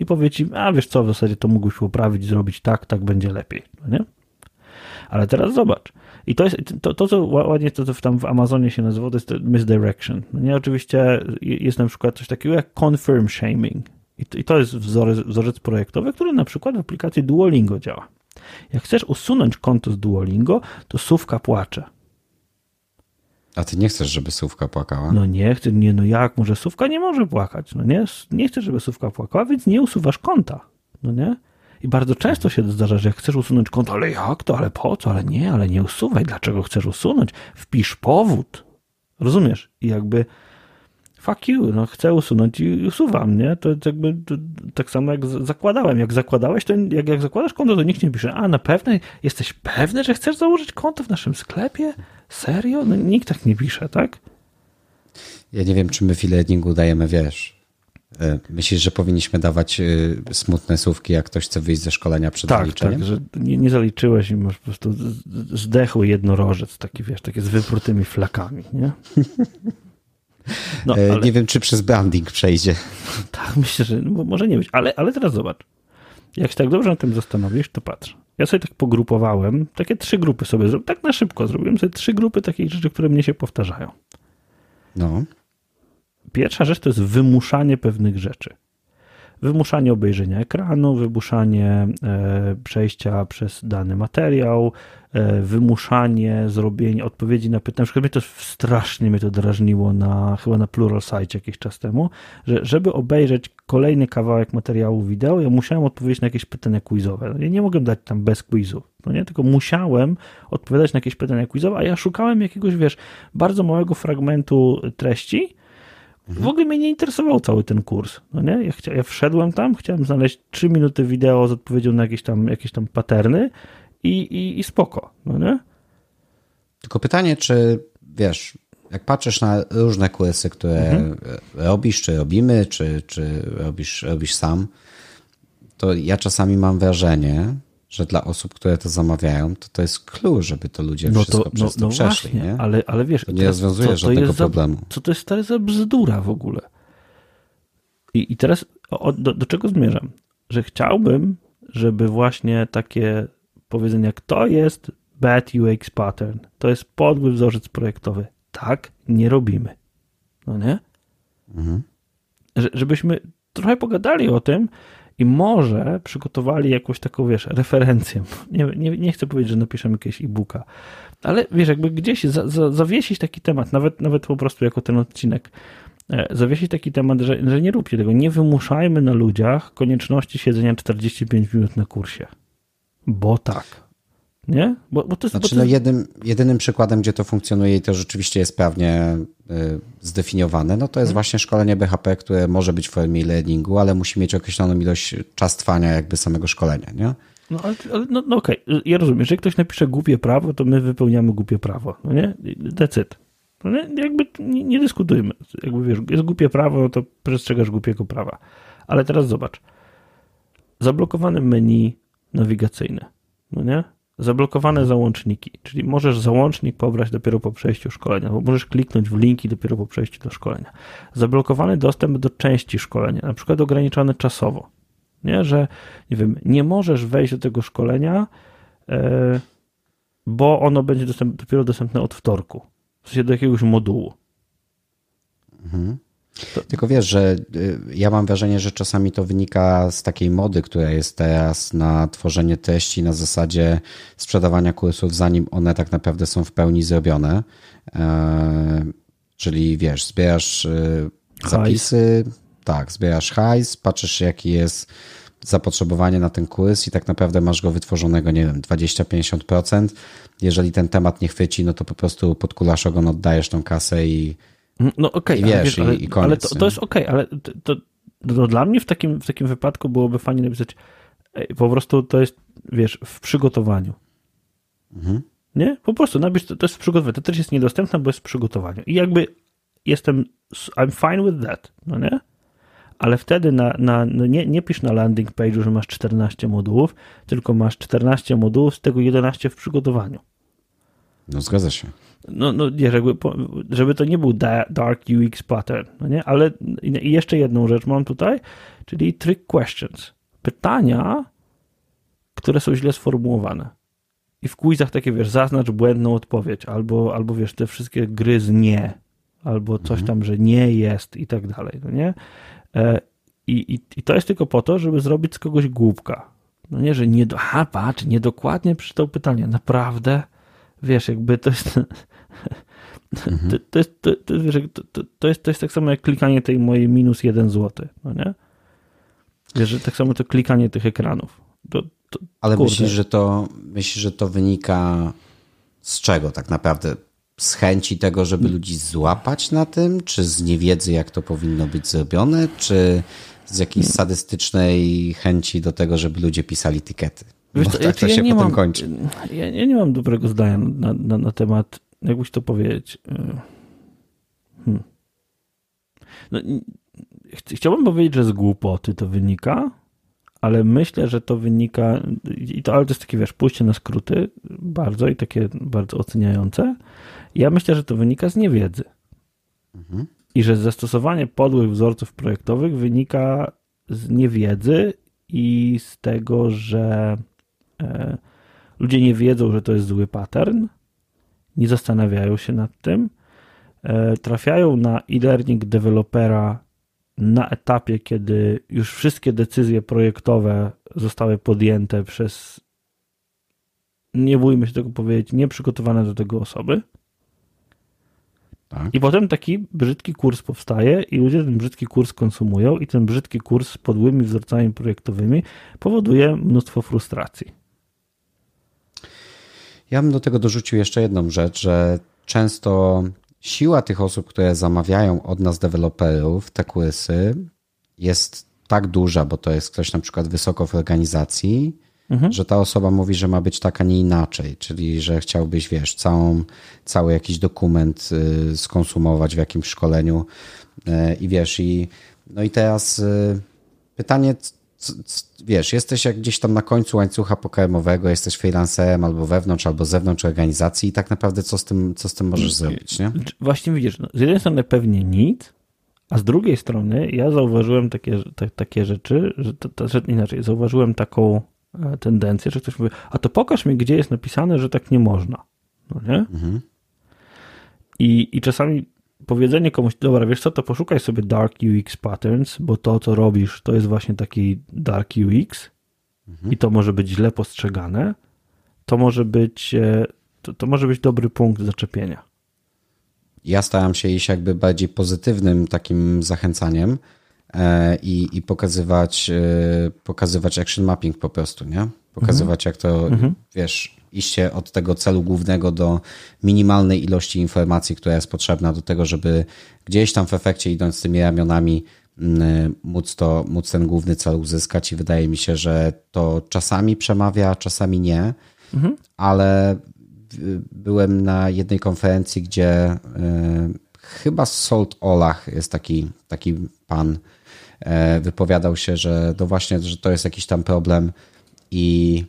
i powie ci, a wiesz co, w zasadzie to mógłbyś poprawić, zrobić tak, tak będzie lepiej, no nie? Ale teraz zobacz, i to jest to, to co ładnie to, co tam w Amazonie się nazywa, to jest misdirection. No nie, oczywiście jest na przykład coś takiego jak confirm shaming. I to, i to jest wzorzec, wzorzec projektowy, który na przykład w aplikacji Duolingo działa. Jak chcesz usunąć konto z Duolingo, to słówka płacze. A ty nie chcesz, żeby słówka płakała? No nie chcę, nie, no jak, może słówka nie może płakać, no nie, nie chcę, żeby słówka płakała, więc nie usuwasz konta, no nie? I bardzo często się zdarza, że jak chcesz usunąć konto, ale jak to, ale po co, ale nie, ale nie usuwaj, dlaczego chcesz usunąć? Wpisz powód, rozumiesz? I jakby fuck you, no chcę usunąć i usuwam, nie? To jakby to, tak samo jak zakładałem. Jak zakładałeś, to jak, jak zakładasz konto, to nikt nie pisze, a na pewno jesteś pewny, że chcesz założyć konto w naszym sklepie? Serio? No nikt tak nie pisze, tak? Ja nie wiem, czy my w e dajemy, wiesz, e, Myślisz, że powinniśmy dawać e, smutne słówki, jak ktoś chce wyjść ze szkolenia przed tak, zaliczeniem? Tak, że nie, nie, zaliczyłeś i masz po prostu zdechły jednorożec, taki wiesz, taki z wyprutymi flakami, nie? No, e, ale... Nie wiem, czy przez branding przejdzie. Tak, myślę, że no, może nie być, ale, ale teraz zobacz. Jak się tak dobrze na tym zastanowisz, to patrz. Ja sobie tak pogrupowałem, takie trzy grupy sobie, tak na szybko zrobiłem sobie trzy grupy takich rzeczy, które mnie się powtarzają. No. Pierwsza rzecz to jest wymuszanie pewnych rzeczy wymuszanie obejrzenia ekranu, wymuszanie e, przejścia przez dany materiał, e, wymuszanie zrobienia odpowiedzi na pytania. Na przykład mnie to strasznie mnie to drażniło na, chyba na Plural Site jakiś czas temu, że żeby obejrzeć kolejny kawałek materiału wideo, ja musiałem odpowiedzieć na jakieś pytania quizowe. Ja nie mogłem dać tam bez quizów, no nie? tylko musiałem odpowiadać na jakieś pytania quizowe, a ja szukałem jakiegoś, wiesz, bardzo małego fragmentu treści, w ogóle mnie nie interesował cały ten kurs. No nie? Ja, chcia, ja wszedłem tam, chciałem znaleźć 3 minuty wideo z odpowiedzią na jakieś tam, jakieś tam paterny i, i, i spoko. No nie? Tylko pytanie, czy wiesz, jak patrzysz na różne kursy, które mhm. robisz, czy robimy, czy, czy robisz, robisz sam, to ja czasami mam wrażenie, że dla osób, które to zamawiają, to to jest clue, żeby to ludzie no wszystko to, przez no, to no przeszli. Właśnie, nie? Ale, ale wiesz, to nie rozwiązuje co, żadnego problemu. Za, co to jest stary za bzdura w ogóle? I, i teraz o, do, do czego zmierzam? Że chciałbym, żeby właśnie takie powiedzenie jak to jest bad UX pattern, to jest podły wzorzec projektowy. Tak nie robimy. No nie? Mhm. Że, żebyśmy trochę pogadali o tym, i może przygotowali jakąś taką, wiesz, referencję. Nie, nie, nie chcę powiedzieć, że napiszemy jakiegoś e-booka, ale wiesz, jakby gdzieś za, za, zawiesić taki temat, nawet, nawet po prostu jako ten odcinek, e, zawiesić taki temat, że, że nie róbcie tego, nie wymuszajmy na ludziach konieczności siedzenia 45 minut na kursie. Bo tak. Nie? Bo, bo to jest, znaczy, to no jednym, jedynym przykładem, gdzie to funkcjonuje i to rzeczywiście jest prawnie y, zdefiniowane, no to jest hmm. właśnie szkolenie BHP, które może być w formie learningu, ale musi mieć określoną ilość czas trwania jakby samego szkolenia, nie? No, ale, ale no, no okej, okay. ja rozumiem, jeżeli ktoś napisze głupie prawo, to my wypełniamy głupie prawo, no nie? It. No nie? Jakby nie, nie dyskutujmy. Jakby wiesz, jest głupie prawo, no to przestrzegasz głupiego prawa. Ale teraz zobacz. Zablokowane menu nawigacyjne, no nie? Zablokowane załączniki, czyli możesz załącznik pobrać dopiero po przejściu szkolenia, bo możesz kliknąć w linki dopiero po przejściu do szkolenia. Zablokowany dostęp do części szkolenia, na przykład ograniczony czasowo, nie, że nie wiem, nie możesz wejść do tego szkolenia, e, bo ono będzie dostęp, dopiero dostępne od wtorku, w sensie do jakiegoś modułu. Mhm. To... Tylko wiesz, że y, ja mam wrażenie, że czasami to wynika z takiej mody, która jest teraz na tworzenie treści na zasadzie sprzedawania kursów, zanim one tak naprawdę są w pełni zrobione. E, czyli wiesz, zbierasz y, zapisy, hajs. tak, zbierasz hajs, patrzysz jaki jest zapotrzebowanie na ten kurs i tak naprawdę masz go wytworzonego, nie wiem, 20-50%. Jeżeli ten temat nie chwyci, no to po prostu podkulasz ogon, oddajesz tą kasę i no okej, okay, ale, ale, ale to, to, jest okej, okay, ale to, to, to, dla mnie w takim, w takim wypadku byłoby fajnie napisać po prostu to jest, wiesz, w przygotowaniu. Mhm. Nie? Po prostu napisz, to, to jest w przygotowaniu. To też jest niedostępne, bo jest w przygotowaniu. I jakby jestem, I'm fine with that, no nie? Ale wtedy na, na, no nie, nie pisz na landing page'u, że masz 14 modułów, tylko masz 14 modułów, z tego 11 w przygotowaniu. No zgadza się. No, no żeby, żeby to nie był dark UX pattern, no nie? Ale i jeszcze jedną rzecz mam tutaj, czyli trick questions. Pytania, które są źle sformułowane. I w quizach takie, wiesz, zaznacz błędną odpowiedź, albo, albo wiesz, te wszystkie gry z nie, albo coś mhm. tam, że nie jest i tak dalej, no nie? E, i, i, I to jest tylko po to, żeby zrobić z kogoś głupka. No nie, że nie, do, aha, patrz, niedokładnie przeczytał pytanie. Naprawdę? Wiesz, jakby to jest... Mhm. To, to, jest, to, to, jest, to jest tak samo jak klikanie tej mojej minus jeden złoty, no nie? Wiesz, że tak samo to klikanie tych ekranów. Ale kurde. myślisz, że to myślisz, że to wynika z czego tak naprawdę? Z chęci tego, żeby mm. ludzi złapać na tym, czy z niewiedzy, jak to powinno być zrobione, czy z jakiejś mm. sadystycznej chęci do tego, żeby ludzie pisali tikety? Wiesz, tak to ja się nie potem mam, kończy. Ja, ja, nie mam dobrego zdania na, na, na temat, jakbyś to powiedzieć. Y, hmm. No, chciałbym powiedzieć, że z głupoty to wynika, ale myślę, że to wynika, i to, ale to jest takie, wiesz, pójście na skróty bardzo i takie bardzo oceniające. Ja myślę, że to wynika z niewiedzy. Mhm. I że zastosowanie podłych wzorców projektowych wynika z niewiedzy i z tego, że ludzie nie wiedzą, że to jest zły pattern, nie zastanawiają się nad tym, e, trafiają na e-learning dewelopera na etapie, kiedy już wszystkie decyzje projektowe zostały podjęte przez, nie bójmy się tego powiedzieć, nieprzygotowane do tego osoby. Tak. I potem taki brzydki kurs powstaje i ludzie ten brzydki kurs konsumują i ten brzydki kurs z podłymi wzorcami projektowymi powoduje mnóstwo frustracji. Ja bym do tego dorzucił jeszcze jedną rzecz, że często siła tych osób, które zamawiają od nas deweloperów te kursy jest tak duża, bo to jest ktoś na przykład wysoko w organizacji, mhm. że ta osoba mówi, że ma być tak, a nie inaczej, czyli że chciałbyś, wiesz, całą, cały jakiś dokument y, skonsumować w jakimś szkoleniu y, i wiesz, i no i teraz y, pytanie, wiesz, jesteś jak gdzieś tam na końcu łańcucha pokarmowego, jesteś freelancerem albo wewnątrz, albo zewnątrz organizacji i tak naprawdę co z tym, co z tym możesz zrobić, nie? Właśnie widzisz, no, z jednej strony pewnie nic, a z drugiej strony ja zauważyłem takie, takie rzeczy, że to, to, że inaczej, zauważyłem taką e, tendencję, że ktoś mówi, a to pokaż mi, gdzie jest napisane, że tak nie można. No nie? Mhm. I, I czasami powiedzenie komuś, dobra, wiesz co, to poszukaj sobie dark UX patterns, bo to, co robisz, to jest właśnie taki dark UX mhm. i to może być źle postrzegane, to może być, e, to, to może być dobry punkt zaczepienia. Ja staram się iść jakby bardziej pozytywnym takim zachęcaniem e, i, i pokazywać, e, pokazywać action mapping po prostu, nie? Pokazywać, jak to, mhm. wiesz, iście od tego celu głównego do minimalnej ilości informacji, która jest potrzebna do tego, żeby gdzieś tam w efekcie idąc z tymi ramionami mm, móc, to, móc ten główny cel uzyskać i wydaje mi się, że to czasami przemawia, czasami nie, mhm. ale byłem na jednej konferencji, gdzie y, chyba Salt Olach jest taki, taki pan, y, wypowiadał się, że to właśnie, że to jest jakiś tam problem i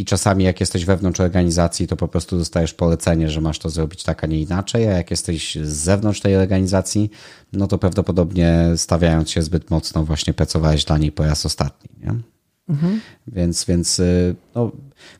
i czasami jak jesteś wewnątrz organizacji, to po prostu dostajesz polecenie, że masz to zrobić tak, a nie inaczej, a jak jesteś z zewnątrz tej organizacji, no to prawdopodobnie stawiając się zbyt mocno właśnie pracowałeś dla niej po raz ostatni, nie? Mhm. Więc, więc y, no,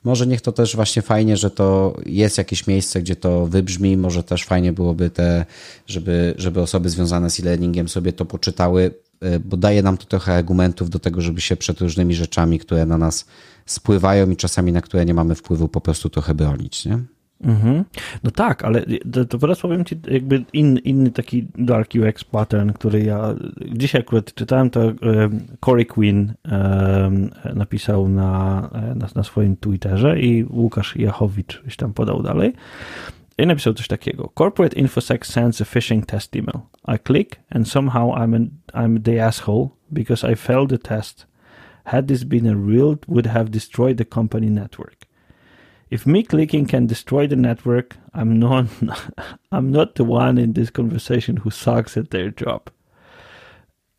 może niech to też właśnie fajnie, że to jest jakieś miejsce, gdzie to wybrzmi. Może też fajnie byłoby te, żeby, żeby osoby związane z e-learningiem sobie to poczytały, bo daje nam to trochę argumentów do tego, żeby się przed różnymi rzeczami, które na nas spływają i czasami na które nie mamy wpływu, po prostu trochę bronić, nie? Mhm. No tak, ale to, to teraz powiem Ci jakby inny, inny taki dark UX pattern, który ja dzisiaj akurat czytałem, to Corey Quinn napisał na, na, na swoim Twitterze i Łukasz Jachowicz już tam podał dalej. I napisał coś takiego. Corporate InfoSec sends a phishing test email. I click and somehow I'm, an, I'm the asshole because I failed the test Had this been a real, would have destroyed the company network. If me clicking can destroy the network, I'm not, I'm not the one in this conversation who sucks at their job.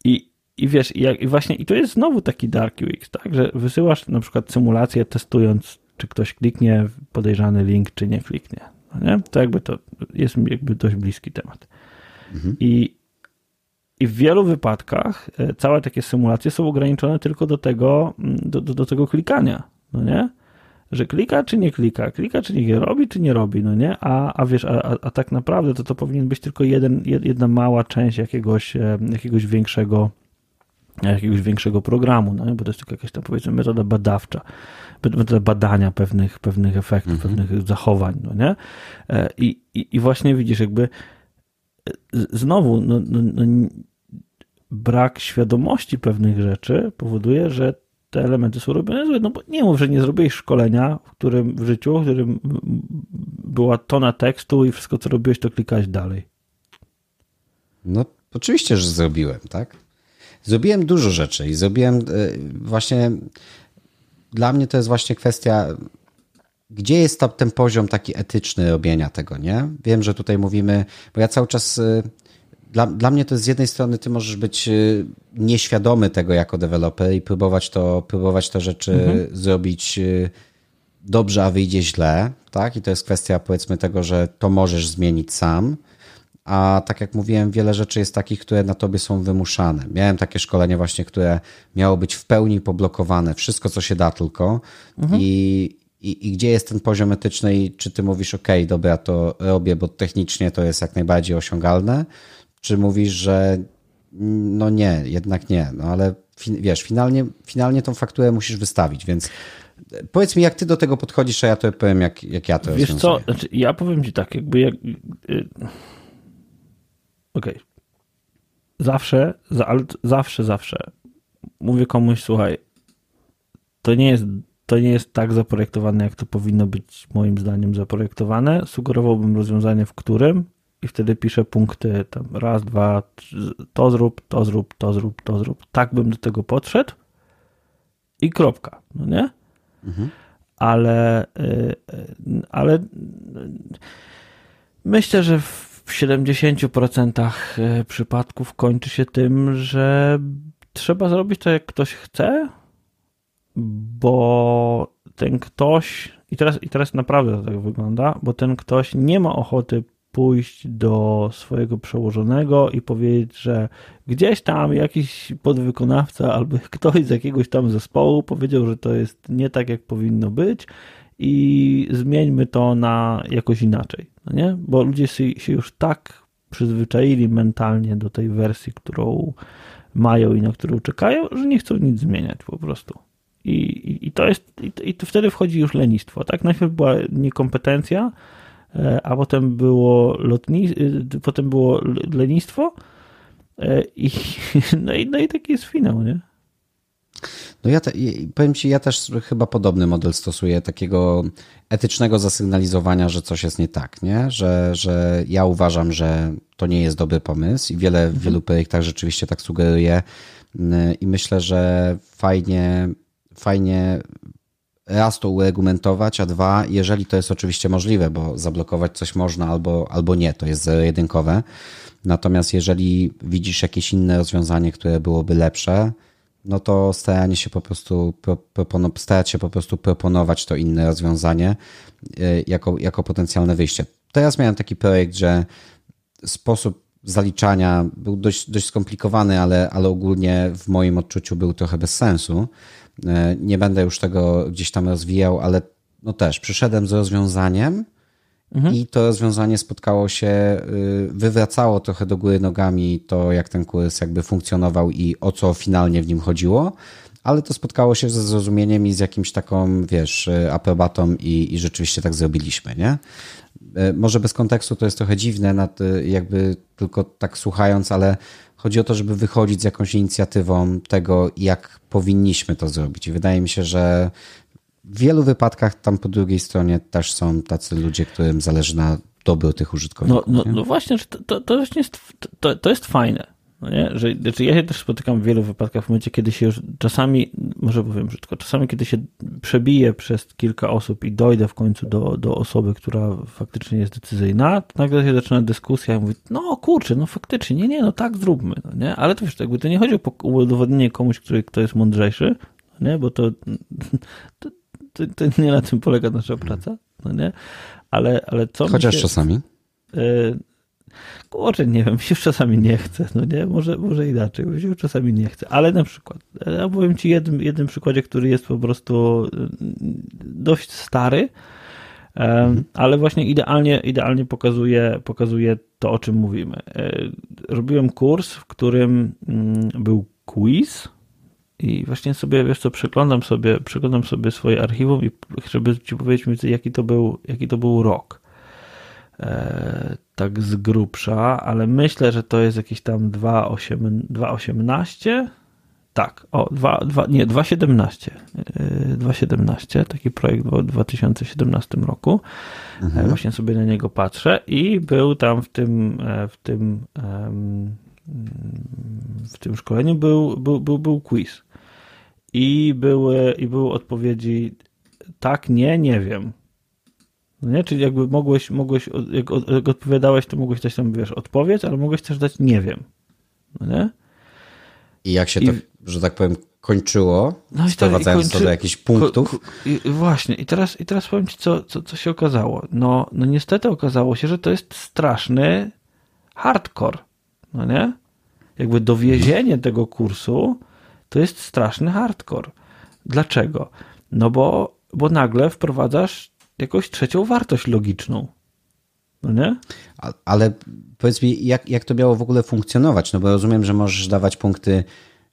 I, i wiesz, i, i właśnie, i to jest znowu taki dark UX, tak, że wysyłasz na przykład symulację testując, czy ktoś kliknie podejrzany link, czy nie kliknie. No nie? To jakby to jest jakby dość bliski temat. Mhm. I, I w wielu wypadkach e, całe takie symulacje są ograniczone tylko do tego, mm, do, do, do tego klikania, no nie? Że klika czy nie klika, klika czy nie robi, czy nie robi, no nie? A, a wiesz, a, a tak naprawdę to to powinien być tylko jeden, jedna mała część jakiegoś, e, jakiegoś większego jakiegoś większego programu, no, bo to jest tylko jakaś tam powiedzmy metoda badawcza, metoda badania pewnych, pewnych efektów, mhm. pewnych zachowań, no nie? E, I, i, I właśnie widzisz, jakby e, znowu no, no, no, brak świadomości pewnych rzeczy powoduje, że te elementy są robione złe, no bo nie mów, że nie zrobiłeś szkolenia w którym w życiu, w którym była tona tekstu i wszystko co robiłeś to klikałeś dalej. No oczywiście, że zrobiłem, tak? Zrobiłem dużo rzeczy i zrobiłem e, właśnie. Dla mnie to jest właśnie kwestia, gdzie jest to, ten poziom taki etyczny robienia tego, nie? Wiem, że tutaj mówimy, bo ja cały czas. E, dla, dla mnie to jest z jednej strony, ty możesz być e, nieświadomy tego jako deweloper i próbować to, próbować to rzeczy mhm. zrobić dobrze, a wyjdzie źle, tak? I to jest kwestia powiedzmy tego, że to możesz zmienić sam a tak jak mówiłem, wiele rzeczy jest takich, które na tobie są wymuszane. Miałem takie szkolenie właśnie, które miało być w pełni poblokowane, wszystko co się da tylko mhm. i, i, i, gdzie jest ten poziom etyczny i czy ty mówisz, ok, dobra, to robię, bo technicznie to jest jak najbardziej osiągalne, czy mówisz, że no nie, jednak nie, no ale wiesz, finalnie, finalnie tą fakturę musisz wystawić, więc Powiedz mi, jak ty do tego podchodzisz, a ja to powiem, jak, jak ja to Wiesz rozwiązuję. co, znaczy, ja powiem ci tak, jakby jak, y, okej. Okay. Zawsze, ale zawsze, zawsze mówię komuś, słuchaj, to nie jest to nie jest tak zaprojektowane, jak to powinno być moim zdaniem zaprojektowane. Sugerowałbym rozwiązanie, w którym i wtedy piszę punkty tam raz, dwa, to zrób, to zrób, to zrób, to zrób. Tak bym do tego podszedł i kropka, no nie? Mhm. Ale, y, y, ale myślę, że w w 70% e, przypadków kończy się tym, że trzeba zrobić to, jak ktoś chce, bo ten ktoś, i teraz, i teraz naprawdę to tak wygląda, bo ten ktoś nie ma ochoty pójść do swojego przełożonego i powiedzieć, że gdzieś tam jakiś podwykonawca albo ktoś z jakiegoś tam zespołu powiedział, że to jest nie tak, jak powinno być i zmieńmy to na jakoś inaczej, no nie? Bo ludzie się już tak przyzwyczaili mentalnie do tej wersji, którą mają i na którą czekają, że nie chcą nic zmieniać po prostu. I, i, i to jest, i, i to wtedy wchodzi już lenistwo, tak? Najpierw była niekompetencja, e, a potem było lotnictwo, e, potem było lenistwo e, i no, i no i taki jest finał, nie? No ja te, powiem Ci, ja też chyba podobny model stosuję, takiego etycznego zasygnalizowania, że coś jest nie tak, nie? Że, że ja uważam, że to nie jest dobry pomysł i wiele, w mhm. wielu projektach rzeczywiście tak sugeruje i myślę, że fajnie, fajnie raz to uregumentować, a dwa, jeżeli to jest oczywiście możliwe, bo zablokować coś można albo, albo nie, to jest zero-jedynkowe. Natomiast jeżeli widzisz jakieś inne rozwiązanie, które byłoby lepsze, no to staranie się po prostu starać się po prostu proponować to inne rozwiązanie y, jako, jako potencjalne wyjście. Teraz miałem taki projekt, że sposób zaliczania był dość, dość skomplikowany, ale, ale ogólnie w moim odczuciu był trochę bez sensu. Y, nie będę już tego gdzieś tam rozwijał, ale no też przyszedłem z rozwiązaniem, Mhm. I to rozwiązanie spotkało się, y, wywracało trochę do góry nogami to, jak ten kurs jakby funkcjonował i o co finalnie w nim chodziło, ale to spotkało się ze zrozumieniem i z jakimś taką, wiesz, y, aprobatą i, i rzeczywiście tak zrobiliśmy, nie? Y, może bez kontekstu to jest trochę dziwne, nad, jakby tylko tak słuchając, ale chodzi o to, żeby wychodzić z jakąś inicjatywą tego, jak powinniśmy to zrobić. I wydaje mi się, że w wielu wypadkach tam po drugiej stronie też są tacy ludzie, którym zależy na dobru tych użytkowników. No, no, no właśnie, to, to, to, jest, to, to jest fajne. No nie? Że, znaczy ja się też spotykam w wielu wypadkach w momencie, kiedy się już czasami, może powiem brzydko, czasami kiedy się przebiję przez kilka osób i dojdę w końcu do, do osoby, która faktycznie jest decyzyjna, to nagle się zaczyna dyskusja i mówię, no kurczę, no faktycznie, nie, nie, no tak zróbmy, no nie? Ale to wiesz, to jakby to nie chodzi o udowodnienie komuś, który, kto jest mądrzejszy, no nie? Bo to, to, to, to, nie na tym polega nasza praca, no nie? ale, ale co Chociaż się, czasami. Yy, kurczę, nie wiem, mi się czasami nie chce, no nie, może, może inaczej, mi się czasami nie chce, ale na przykład, ja powiem ci jednym, jednym przykładzie, który jest po prostu dość stary, mhm. ale właśnie idealnie, idealnie pokazuje, pokazuje to, o czym mówimy. Robiłem kurs, w którym mm, był quiz, i właśnie sobie, wiesz co, przeglądam sobie, przeglądam sobie swoje archiwum i żeby ci powiedzieć, jaki to był, jaki to był rok. E, tak z grubsza, ale myślę, że to jest jakieś tam 2.18. Tak, o, 2, 2, nie, 2.17. 2.17, e, taki projekt w 2017 roku. E, mhm. Właśnie sobie na niego patrzę i był tam w tym, w tym, w tym szkoleniu był, był, był, był quiz i były, i były odpowiedzi tak, nie, nie wiem. No nie? Czyli jakby mogłeś, mogłeś jak, odpowiadałeś, to mogłeś dać tam, wiesz, odpowiedź, ale mogłeś też dać nie wiem. No nie? I jak się I, to, że tak powiem, kończyło, no sprowadzając kończy, to do jakichś punktów. I właśnie, i teraz, i teraz powiem ci, co, co, co się okazało. No, no niestety okazało się, że to jest straszny hardcore, no nie? Jakby dowiezienie tego kursu to jest straszny hardcore. Dlaczego? No bo, bo nagle wprowadzasz jakąś trzecią wartość logiczną. No nie? Ale powiedz mi, jak, jak to miało w ogóle funkcjonować? No bo rozumiem, że możesz dawać punkty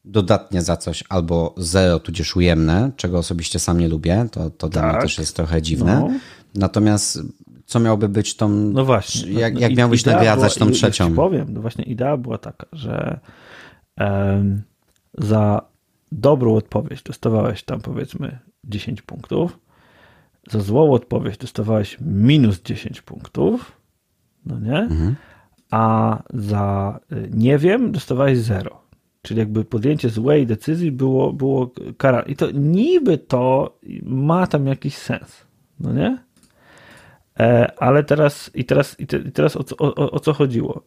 dodatnie za coś albo zero, tudzież ujemne, czego osobiście sam nie lubię. To, to tak. dla mnie tak. też jest trochę dziwne. No. Natomiast co miałoby być tą. No właśnie. Jak, no, jak miałbyś nagradzać tą trzecią? Ci powiem, no właśnie idea była taka, że um, za dobrą odpowiedź dostawałeś tam powiedzmy 10 punktów, za złą odpowiedź dostawałeś minus 10 punktów, no nie? Mhm. A za y, nie wiem dostawałeś 0. Czyli jakby podjęcie złej decyzji było, było kara. I to niby to ma tam jakiś sens, no nie? E, ale teraz i teraz, i, te, i teraz o, o, o, co chodziło?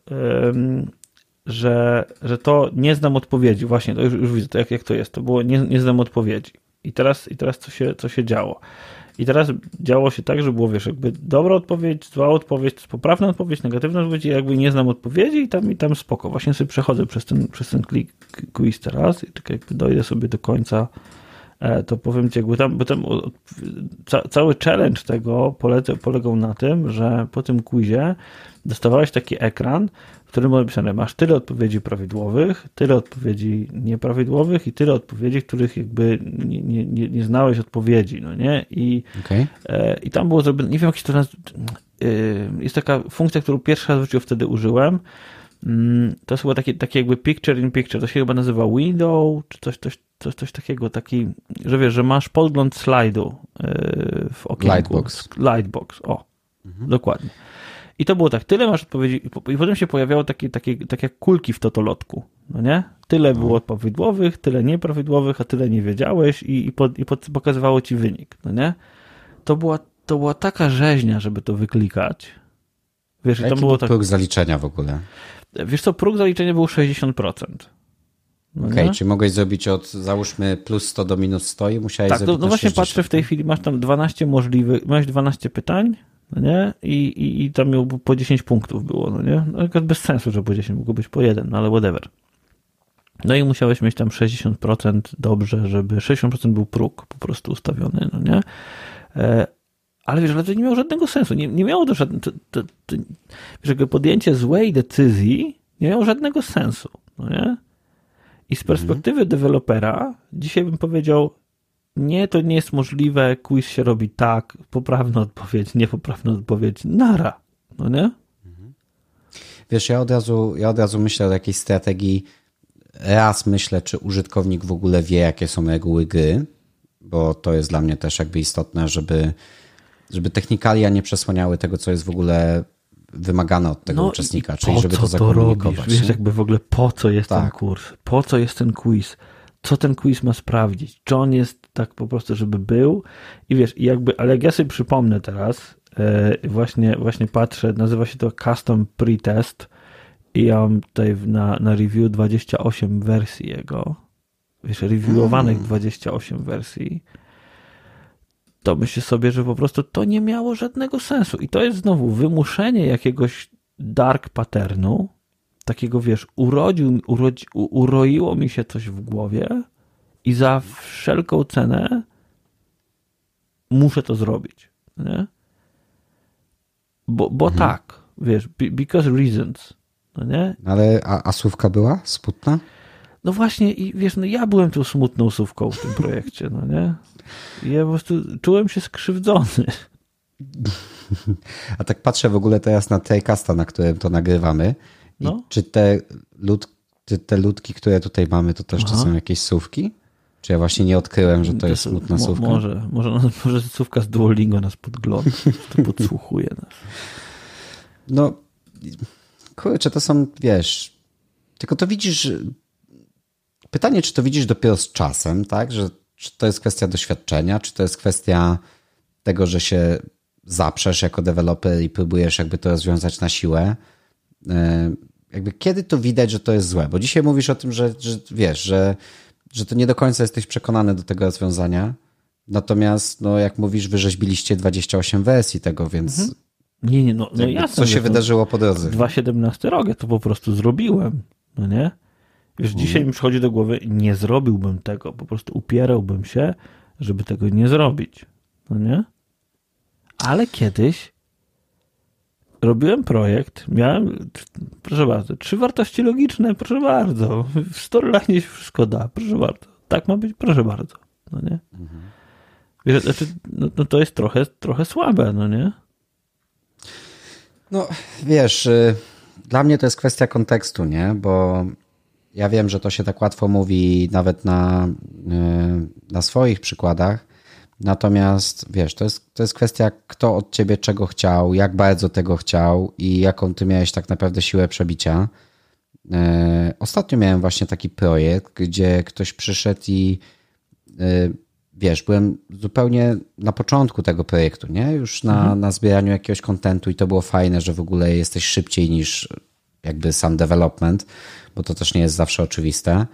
Że, że to nie znam odpowiedzi. Właśnie, to już, już widzę, to jak, jak to jest. To było nie, nie znam odpowiedzi. I teraz, i teraz co, się, co się działo? I teraz działo się tak, że było, wiesz, jakby dobra odpowiedź, zła odpowiedź, poprawna odpowiedź, negatywna odpowiedź, jakby nie znam odpowiedzi i tam, i tam spoko. Właśnie sobie przechodzę przez ten, przez ten klik, quiz teraz i tak jakby dojdę sobie do końca, e, to powiem ci, jakby tam, bo tam ca, cały challenge tego polega, polegał na tym, że po tym quizie dostawałeś taki ekran, którym było napisane, masz tyle odpowiedzi prawidłowych, tyle odpowiedzi nieprawidłowych i tyle odpowiedzi, których jakby nie, nie, nie, znałeś odpowiedzi, no nie? I, okay. e, i tam było zrobione, nie wiem jak się to nazywa, e, jest taka funkcja, którą pierwszy raz w życiu wtedy użyłem, mm, to było takie, takie jakby picture in picture, to się chyba nazywa window, czy coś, coś, coś, coś takiego, taki, że wiesz, że masz podgląd slajdu e, w okienku. Lightbox. Lightbox, o, mhm. dokładnie. I to było tak, tyle masz odpowiedzi, i potem się pojawiało takie, takie, takie kulki w totolotku, no nie? Tyle no. było prawidłowych, tyle nieprawidłowych, a tyle nie wiedziałeś i, i, pod, i pod, pokazywało ci wynik, no nie? To była, to była taka rzeźnia, żeby to wyklikać. Wiesz, Jaki to było tak... próg zaliczenia w ogóle? Wiesz co, próg zaliczenia był 60%. No Okej, okay, czy mogłeś zrobić od, załóżmy, plus 100 do minus 100 i musiałeś tak, zrobić no, no właśnie 60. patrzę w tej chwili, masz tam 12 możliwych, masz 12 pytań, no nie? I, i, i tam miał po 10 punktów było, no nie? No, bez sensu, że po 10, mogło być po jeden, no ale whatever. No i musiałeś mieć tam 60% dobrze, żeby 60% był próg po prostu ustawiony, no nie? E, ale wiesz, ale to nie miało żadnego sensu. Nie, nie miało to żadnego. Wiesz, podjęcie złej decyzji nie miało żadnego sensu, no nie? I z perspektywy mhm. dewelopera dzisiaj bym powiedział, nie, to nie jest możliwe, quiz się robi tak, poprawna odpowiedź, niepoprawna odpowiedź, nara, no nie? Wiesz, ja od razu, ja od razu myślę o jakiejś strategii, raz myślę, czy użytkownik w ogóle wie, jakie są reguły gry, bo to jest dla mnie też jakby istotne, żeby, żeby technikalia nie przesłaniały tego, co jest w ogóle wymagane od tego no uczestnika, czyli żeby to zakomunikować. To robisz? Wiesz, jakby w ogóle po co jest tak. ten kurs, po co jest ten quiz, co ten quiz ma sprawdzić, czy on jest tak po prostu, żeby był i wiesz, jakby, ale jak ja sobie przypomnę teraz, yy, właśnie, właśnie patrzę, nazywa się to Custom Pretest i ja mam tutaj na, na review 28 wersji jego, wiesz, reviewowanych mm. 28 wersji, to myślę sobie, że po prostu to nie miało żadnego sensu. I to jest znowu wymuszenie jakiegoś dark patternu, takiego wiesz, urodził, urodzi, uroiło mi się coś w głowie i za wszelką cenę muszę to zrobić. Nie? Bo, bo mhm. tak, wiesz, because reasons. No nie? Ale a, a słówka była smutna? No właśnie i wiesz, no ja byłem tu smutną słówką w tym projekcie, no nie? I ja po prostu czułem się skrzywdzony. A tak patrzę w ogóle teraz na Tejkasta, na którym to nagrywamy. I no. czy te, lud, czy te ludki, które tutaj mamy, to też to są jakieś słówki? Czy ja właśnie nie odkryłem, że to, to jest smutna mo, słówka? Może, może, może słówka z Duolingo nas podgląda, to podsłuchuje nas. No, kurczę, to są, wiesz, tylko to widzisz, pytanie, czy to widzisz dopiero z czasem, tak, że czy to jest kwestia doświadczenia, czy to jest kwestia tego, że się zaprzesz jako deweloper i próbujesz jakby to rozwiązać na siłę. E, jakby kiedy to widać, że to jest złe? Bo dzisiaj mówisz o tym, że, że wiesz, że, że to nie do końca jesteś przekonany do tego rozwiązania. Natomiast, no, jak mówisz, wyrzeźbiliście 28 wersji tego, więc. Mhm. Nie, nie, no, no jasne. Co się wydarzyło po drodze? 2.17 rok, to po prostu zrobiłem. No nie? Wiesz, dzisiaj mhm. mi przychodzi do głowy, nie zrobiłbym tego, po prostu upierałbym się, żeby tego nie zrobić. No nie? Ale kiedyś robiłem projekt, miałem, proszę bardzo, trzy wartości logiczne, proszę bardzo. W storyline się wszystko da, proszę bardzo. Tak ma być, proszę bardzo. No nie? Mhm. Wiesz, znaczy, no, no, to jest trochę, trochę słabe, no nie? No, wiesz, y, dla mnie to jest kwestia kontekstu, nie? Bo ja wiem, że to się tak łatwo mówi nawet na, y, na swoich przykładach, natomiast wiesz, to jest, to jest kwestia, kto od ciebie czego chciał, jak bardzo tego chciał i jaką ty miałeś tak naprawdę siłę przebicia. Y, ostatnio miałem właśnie taki projekt, gdzie ktoś przyszedł i y, wiesz, byłem zupełnie na początku tego projektu, nie? Już na, mhm. na zbieraniu jakiegoś kontentu i to było fajne, że w ogóle jesteś szybciej niż jakby sam development bo to też nie jest zawsze oczywiste.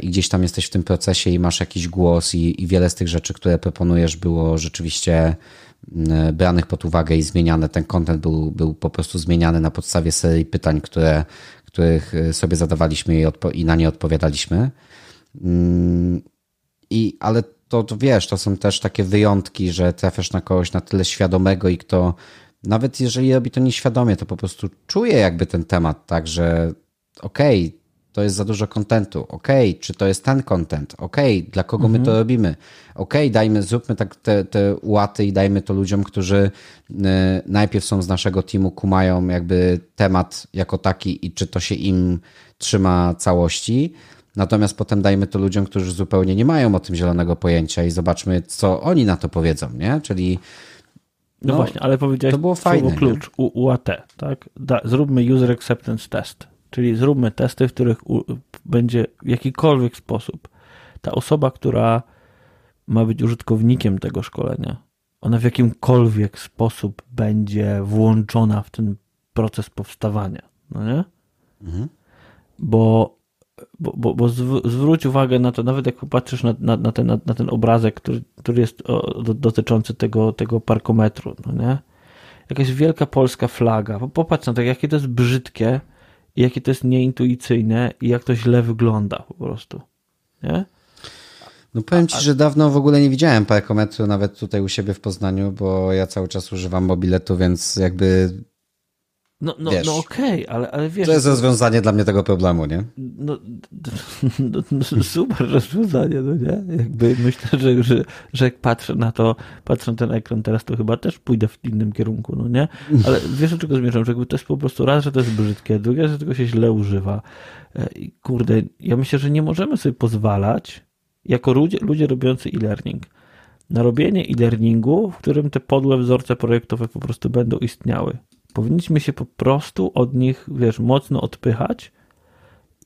I gdzieś tam jesteś w tym procesie i masz jakiś głos, i, i wiele z tych rzeczy, które proponujesz, było rzeczywiście mm, branych pod uwagę i zmieniane. Ten content był, był po prostu zmieniany na podstawie serii pytań, które, których y, sobie zadawaliśmy i, i na nie odpowiadaliśmy. Mm, I, ale to, to wiesz, to są też takie wyjątki, że trafiasz na kogoś na tyle świadomego i kto nawet jeżeli robi to nieświadomie, to po prostu czuje jakby ten temat, tak, że okej, okay, to jest za dużo kontentu, okej, okay, czy to jest ten content, okej, okay, dla kogo mhm. my to mhm. robimy, okej, okay, dajmy, zróbmy tak te, te łaty i dajmy to ludziom, którzy y, najpierw są z naszego teamu, kumają jakby temat jako taki i czy to się im trzyma całości, natomiast potem dajmy to ludziom, którzy zupełnie nie mają o tym zielonego pojęcia i zobaczmy, co oni na to powiedzą, nie, czyli no, no, właśnie, ale powiedziałeś to było fajne, klucz, UAT, tak? Da, zróbmy user acceptance test. Czyli zróbmy testy, w których będzie w jakikolwiek sposób ta osoba, która ma być użytkownikiem tego szkolenia, ona w jakimkolwiek sposób będzie włączona w ten proces powstawania. No nie? Mhm. Bo, bo, bo, bo zwróć uwagę na to, nawet jak popatrzysz na, na, na, ten, na, na ten obrazek, który, który jest o, do, dotyczący tego, tego parkometru, no nie? Jakaś wielka polska flaga. Popatrz na to, jakie to jest brzydkie, i jakie to jest nieintuicyjne i jak to źle wygląda po prostu. Nie? No powiem Ci, że dawno w ogóle nie widziałem parkometru nawet tutaj u siebie w Poznaniu, bo ja cały czas używam mobiletu, więc jakby no, no, no okej, okay, ale, ale wiesz... To jest rozwiązanie dla mnie tego problemu, nie? No, no, no, super rozwiązanie, no nie? Jakby myślę, że, że, że jak patrzę na to, patrzę na ten ekran teraz, to chyba też pójdę w innym kierunku, no nie? Ale wiesz, do czego zmierzam? Że jakby to jest po prostu raz, że to jest brzydkie, drugie, że tego się źle używa. E, I kurde, ja myślę, że nie możemy sobie pozwalać, jako ludzie, ludzie robiący e-learning, na robienie e-learningu, w którym te podłe wzorce projektowe po prostu będą istniały powinniśmy się po prostu od nich, wiesz, mocno odpychać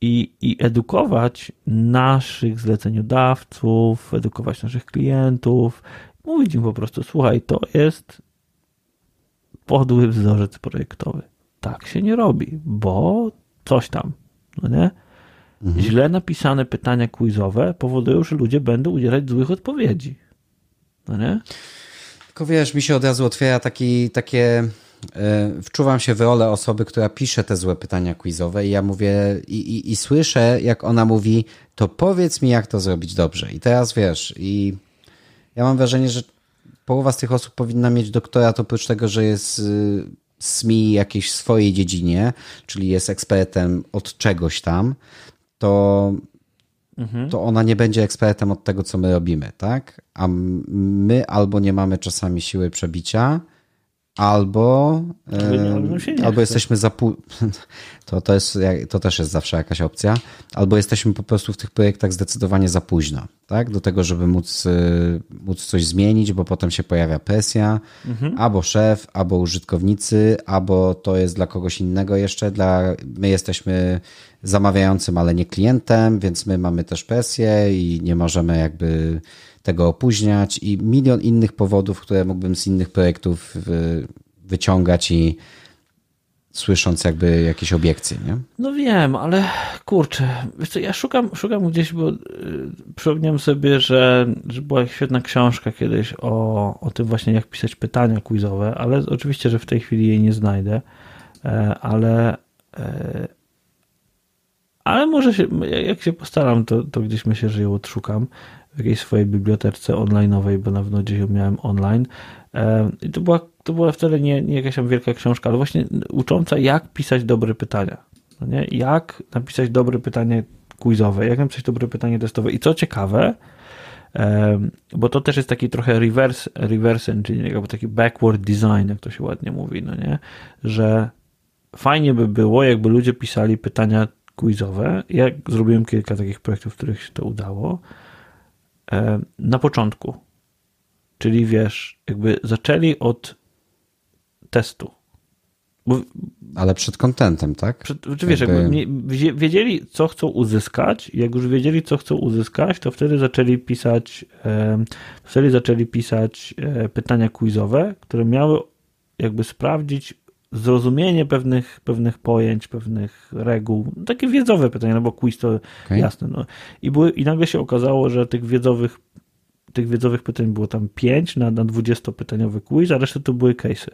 i, i edukować naszych zleceniodawców, edukować naszych klientów, mówić im po prostu, słuchaj, to jest podły wzorzec projektowy. Tak się nie robi, bo coś tam, no nie? Mhm. Źle napisane pytania quizowe powodują, że ludzie będą udzielać złych odpowiedzi. No nie? Tylko wiesz, mi się od razu otwiera taki, takie wczuwam się w rolę osoby, która pisze te złe pytania quizowe i ja mówię i, i, i, słyszę, jak ona mówi, to powiedz mi, jak to zrobić dobrze. I teraz wiesz, i ja mam wrażenie, że połowa z tych osób powinna mieć doktorat, oprócz tego, że jest y, SMI jakiejś swojej dziedzinie, czyli jest ekspertem od czegoś tam, to, mhm. to ona nie będzie ekspertem od tego, co my robimy, tak? A my albo nie mamy czasami siły przebicia, albo, albo jesteśmy za to, to, jest, to też jest zawsze jakaś opcja, albo jesteśmy po prostu w tych projektach zdecydowanie za późno, tak? Do tego, żeby móc, e, móc coś zmienić, bo potem się pojawia presja, mhm. albo szef, albo użytkownicy, albo to jest dla kogoś innego jeszcze, dla, my jesteśmy zamawiającym, ale nie klientem, więc my mamy też presję i nie możemy jakby tego opóźniać i milion innych powodów, które mógłbym z innych projektów wyciągać i słysząc jakby jakieś obiekcje, nie? No wiem, ale kurczę, wiesz co, ja szukam, szukam gdzieś, bo yy, przypomniałem sobie, że, że była świetna książka kiedyś o, o tym właśnie, jak pisać pytania quizowe, ale oczywiście, że w tej chwili jej nie znajdę, e, ale e, ale może się, jak się postaram, to, to gdzieś myślę, że ją odszukam jakiejś swojej bibliotece online'owej, bo na pewno gdzieś ją miałem online. I to była, to była wtedy nie, nie jakaś tam wielka książka, ale właśnie ucząca, jak pisać dobre pytania. No nie? Jak napisać dobre pytanie quizowe, jak napisać dobre pytanie testowe. I co ciekawe, bo to też jest taki trochę reverse, reverse engineering, albo taki backward design, jak to się ładnie mówi, no nie? Że fajnie by było, jakby ludzie pisali pytania quizowe. Ja zrobiłem kilka takich projektów, w których się to udało. E, na początku. Czyli wiesz, jakby zaczęli od testu. Bo, Ale przed kontentem, tak? Przed, czy wiesz, jakby... jakby wiedzieli, co chcą uzyskać. Jak już wiedzieli, co chcą uzyskać, to wtedy zaczęli pisać, wtedy zaczęli pisać e, pytania quizowe, które miały jakby sprawdzić zrozumienie pewnych, pewnych pojęć, pewnych reguł, takie wiedzowe pytania, no bo quiz to okay. jasne. No. I, były, I nagle się okazało, że tych wiedzowych, tych wiedzowych pytań było tam 5 na, na 20-pytaniowy quiz, a reszta to były case'y.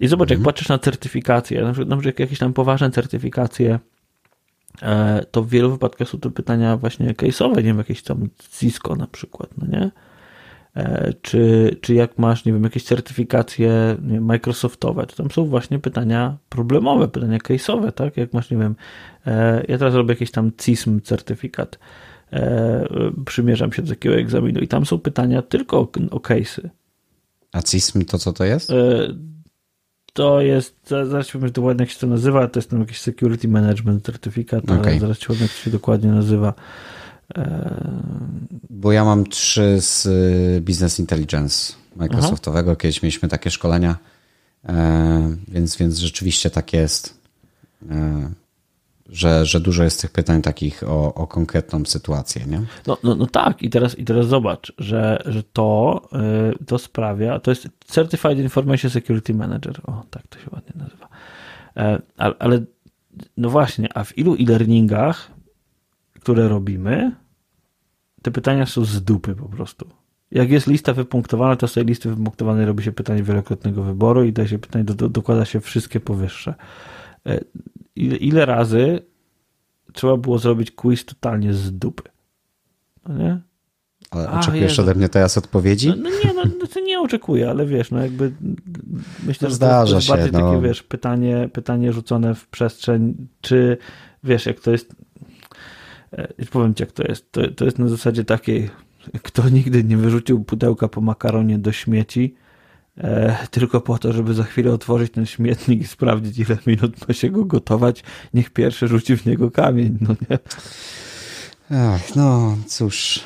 I zobacz, jak mhm. patrzysz na certyfikacje, na przykład, na przykład jakieś tam poważne certyfikacje, e, to w wielu wypadkach są to pytania właśnie case'owe, nie wiem, jakieś tam Cisco na przykład, no nie? E, czy, czy jak masz, nie wiem, jakieś certyfikacje Microsoftowe, to tam są właśnie pytania problemowe, pytania case'owe, tak? Jak masz, nie wiem, e, ja teraz robię jakiś tam CISM certyfikat, e, przymierzam się do takiego egzaminu i tam są pytania tylko o, o case'y. A CISM to co to jest? To jest, zaraz ci powiem dokładnie jak się to nazywa, to jest tam jakiś Security Management certyfikat, okay. ale zaraz ci powiem jak to się dokładnie nazywa. Bo ja mam trzy z y, Business Intelligence Microsoftowego. Aha. Kiedyś mieliśmy takie szkolenia, e, więc, więc rzeczywiście tak jest, e, że, że dużo jest tych pytań takich o, o konkretną sytuację. Nie? No, no, no tak, i teraz, i teraz zobacz, że, że to, y, to sprawia, to jest Certified Information Security Manager. O, tak to się ładnie nazywa. E, ale no właśnie, a w ilu e-learningach, które robimy, te pytania są z dupy po prostu. Jak jest lista wypunktowana, to z tej listy wypunktowanej robi się pytanie wielokrotnego wyboru i da się pytanie, do, do, dokłada się wszystkie powyższe. E, ile, ile razy trzeba było zrobić quiz totalnie z dupy? No nie? Ale oczekujesz ode mnie teraz odpowiedzi? No, no nie, no, no to nie oczekuję, ale wiesz, no jakby myślę, że to, to jest się, bardziej no. takie, wiesz, pytanie, pytanie rzucone w przestrzeń, czy wiesz, jak to jest i powiem ci, jak to jest. To, to jest na zasadzie takiej, kto nigdy nie wyrzucił pudełka po makaronie do śmieci, e, tylko po to, żeby za chwilę otworzyć ten śmietnik i sprawdzić, ile minut ma się go gotować, niech pierwszy rzuci w niego kamień, no nie? Ach, no cóż,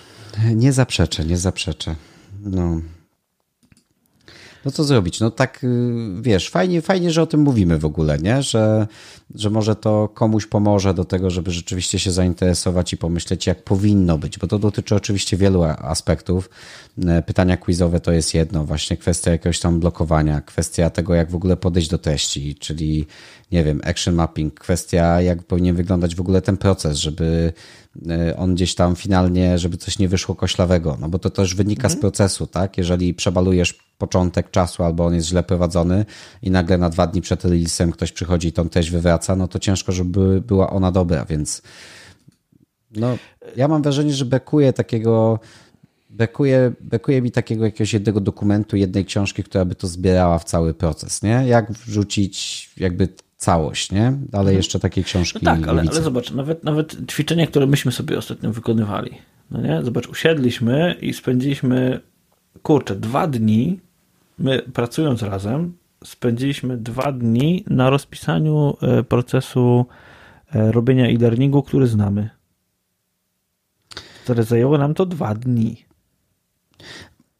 nie zaprzeczę, nie zaprzeczę. No. No co zrobić? No tak, y, wiesz, fajnie, fajnie, że o tym mówimy w ogóle, nie? Że, że może to komuś pomoże do tego, żeby rzeczywiście się zainteresować i pomyśleć, jak powinno być, bo to dotyczy oczywiście wielu aspektów. E, pytania quizowe to jest jedno, właśnie kwestia jakiegoś tam blokowania, kwestia tego, jak w ogóle podejść do treści, czyli nie wiem, action mapping, kwestia jak powinien wyglądać w ogóle ten proces, żeby on gdzieś tam finalnie, żeby coś nie wyszło koślawego, no bo to też wynika mhm. z procesu, tak? Jeżeli przebalujesz początek czasu albo on jest źle prowadzony i nagle na dwa dni przed releasem ktoś przychodzi i tą treść wywraca, no to ciężko, żeby była ona dobra, więc no, ja mam wrażenie, że bekuje takiego Brakuje, brakuje mi takiego jakiegoś jednego dokumentu, jednej książki, która by to zbierała w cały proces, nie? Jak wrzucić jakby całość, nie? Ale mhm. jeszcze takiej książki no tak, ale, ale zobacz, nawet, nawet ćwiczenia, które myśmy sobie ostatnio wykonywali, no nie? Zobacz, usiedliśmy i spędziliśmy, kurczę, dwa dni, my pracując razem, spędziliśmy dwa dni na rozpisaniu e, procesu e, robienia e-learningu, który znamy. Które zajęło nam to dwa dni.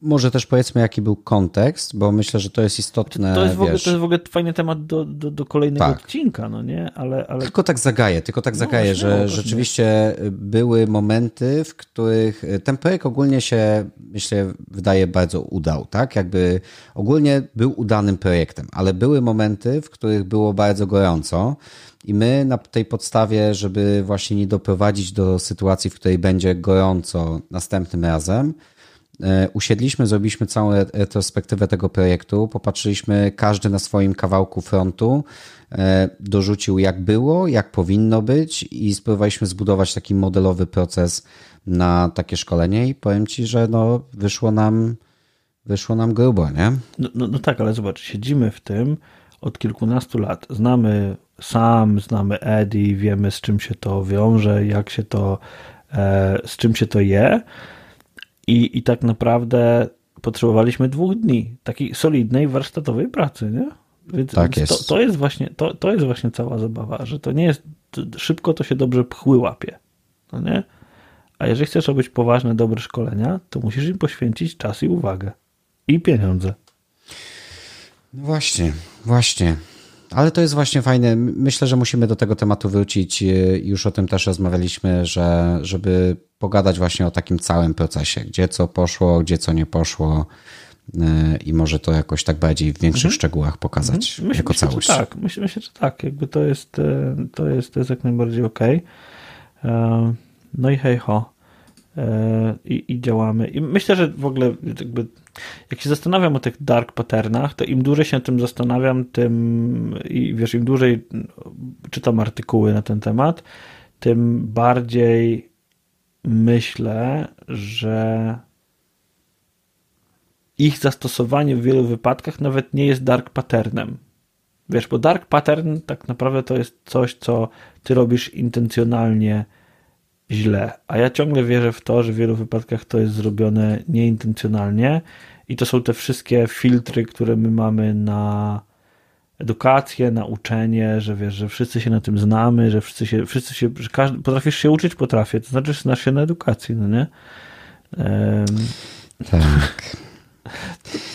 Może też powiedzmy, jaki był kontekst, bo myślę, że to jest istotne. To jest w ogóle, to jest w ogóle fajny temat do, do, do kolejnego tak. odcinka, no nie? Ale, ale... Tylko tak zagaję, tylko tak no zagaję, no, że rzeczywiście były momenty, w których ten projekt ogólnie się, myślę, wydaje bardzo udał, tak? Jakby ogólnie był udanym projektem, ale były momenty, w których było bardzo gorąco. I my na tej podstawie, żeby właśnie nie doprowadzić do sytuacji, w której będzie gorąco następnym razem, E, usiedliśmy, zrobiliśmy całą retrospektywę tego projektu, popatrzyliśmy każdy na swoim kawałku frontu, e, dorzucił jak było, jak powinno być i spróbowaliśmy zbudować taki modelowy proces na takie szkolenie i powiem Ci, że no, wyszło nam wyszło nam grubo, nie? No, no, no tak, ale zobacz, siedzimy w tym od kilkunastu lat. Znamy sam, znamy Eddie, wiemy z czym się to wiąże, jak się to, e, z czym się to je i, I tak naprawdę potrzebowaliśmy dwóch dni takiej solidnej warsztatowej pracy, nie? Więc, tak jest. To, to, jest właśnie, to, to jest właśnie cała zabawa, że to nie jest szybko to się dobrze pchły łapie. No nie? A jeżeli chcesz robić poważne, dobre szkolenia, to musisz im poświęcić czas i uwagę. I pieniądze. No właśnie, właśnie. Ale to jest właśnie fajne. Myślę, że musimy do tego tematu wrócić. Już o tym też rozmawialiśmy, że żeby pogadać właśnie o takim całym procesie, gdzie co poszło, gdzie co nie poszło e, i może to jakoś tak bardziej w większych mhm. szczegółach pokazać mhm. myśl, jako myślę, całość. tak, myślę, myślę, że tak. Jakby to jest, e, to jest, to jest jak najbardziej ok. E, no i hej ho. I, I działamy. I myślę, że w ogóle jakby jak się zastanawiam o tych dark patternach, to im dłużej się tym zastanawiam, tym i wiesz, im dłużej czytam artykuły na ten temat, tym bardziej myślę, że ich zastosowanie w wielu wypadkach nawet nie jest dark patternem. Wiesz, bo dark pattern tak naprawdę to jest coś, co ty robisz intencjonalnie źle, a ja ciągle wierzę w to, że w wielu wypadkach to jest zrobione nieintencjonalnie i to są te wszystkie filtry, które my mamy na edukację, na uczenie, że wiesz, że wszyscy się na tym znamy, że wszyscy się, wszyscy się, że każdy, potrafisz się uczyć, potrafię, to znaczy, że znasz się na edukacji, no nie? Um, tak.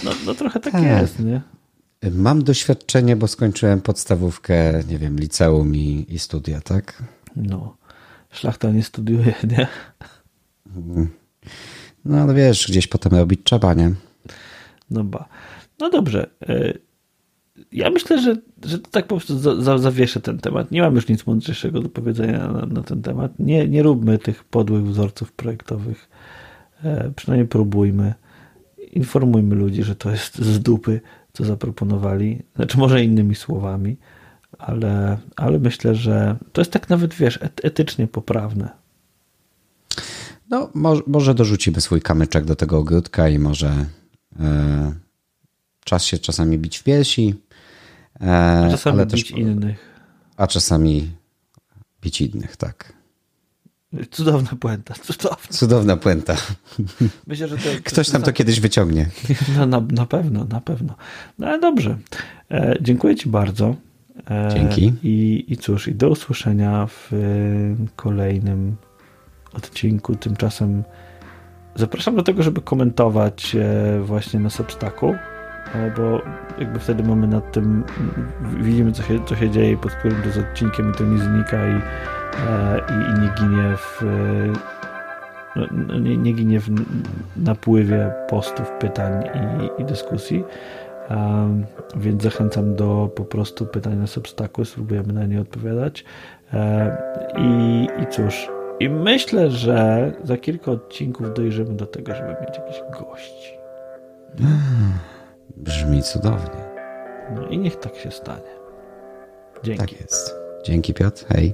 No, no trochę tak, tak jest, nie? Mam doświadczenie, bo skończyłem podstawówkę, nie wiem, liceum i, i studia, tak? No, szlachta nie studiuje, nie? No ale wiesz, gdzieś potem robić trzeba, nie? No ba. No dobrze. E, ja myślę, że, że tak po prostu za, za, zawieszę ten temat. Nie mam już nic mądrzejszego do powiedzenia na, na ten temat. Nie, nie róbmy tych podłych wzorców projektowych. E, przynajmniej próbujmy. Informujmy ludzi, że to jest z dupy, co zaproponowali. Znaczy, może innymi słowami, ale, ale myślę, że to jest tak nawet, wiesz, etycznie poprawne. No, może, może dorzucimy swój kamyczek do tego ogródka i może e, czas się czasami bić w piersi, a e, czasami ale bić też, innych. A czasami bić innych, tak. Cudowna puenta. Cudowna, cudowna puenta. Myślę, że to, Ktoś tam to kiedyś wyciągnie. No, na, na pewno, na pewno. No ale dobrze. E, dziękuję Ci bardzo. E, Dzięki. I, I cóż, i do usłyszenia w kolejnym odcinku. Tymczasem zapraszam do tego, żeby komentować e, właśnie na Substacku bo jakby wtedy mamy nad tym, widzimy co się, co się dzieje pod którym to jest odcinkiem i to nie znika i, i, i nie ginie w no, no, nie, nie ginie w napływie postów, pytań i, i dyskusji. Um, więc zachęcam do po prostu pytań na Substacku, spróbujemy na nie odpowiadać. I, I cóż, i myślę, że za kilka odcinków dojrzymy do tego, żeby mieć jakichś gości. Brzmi cudownie. No i niech tak się stanie. Dzięki. Tak jest. Dzięki Piotr. Hej.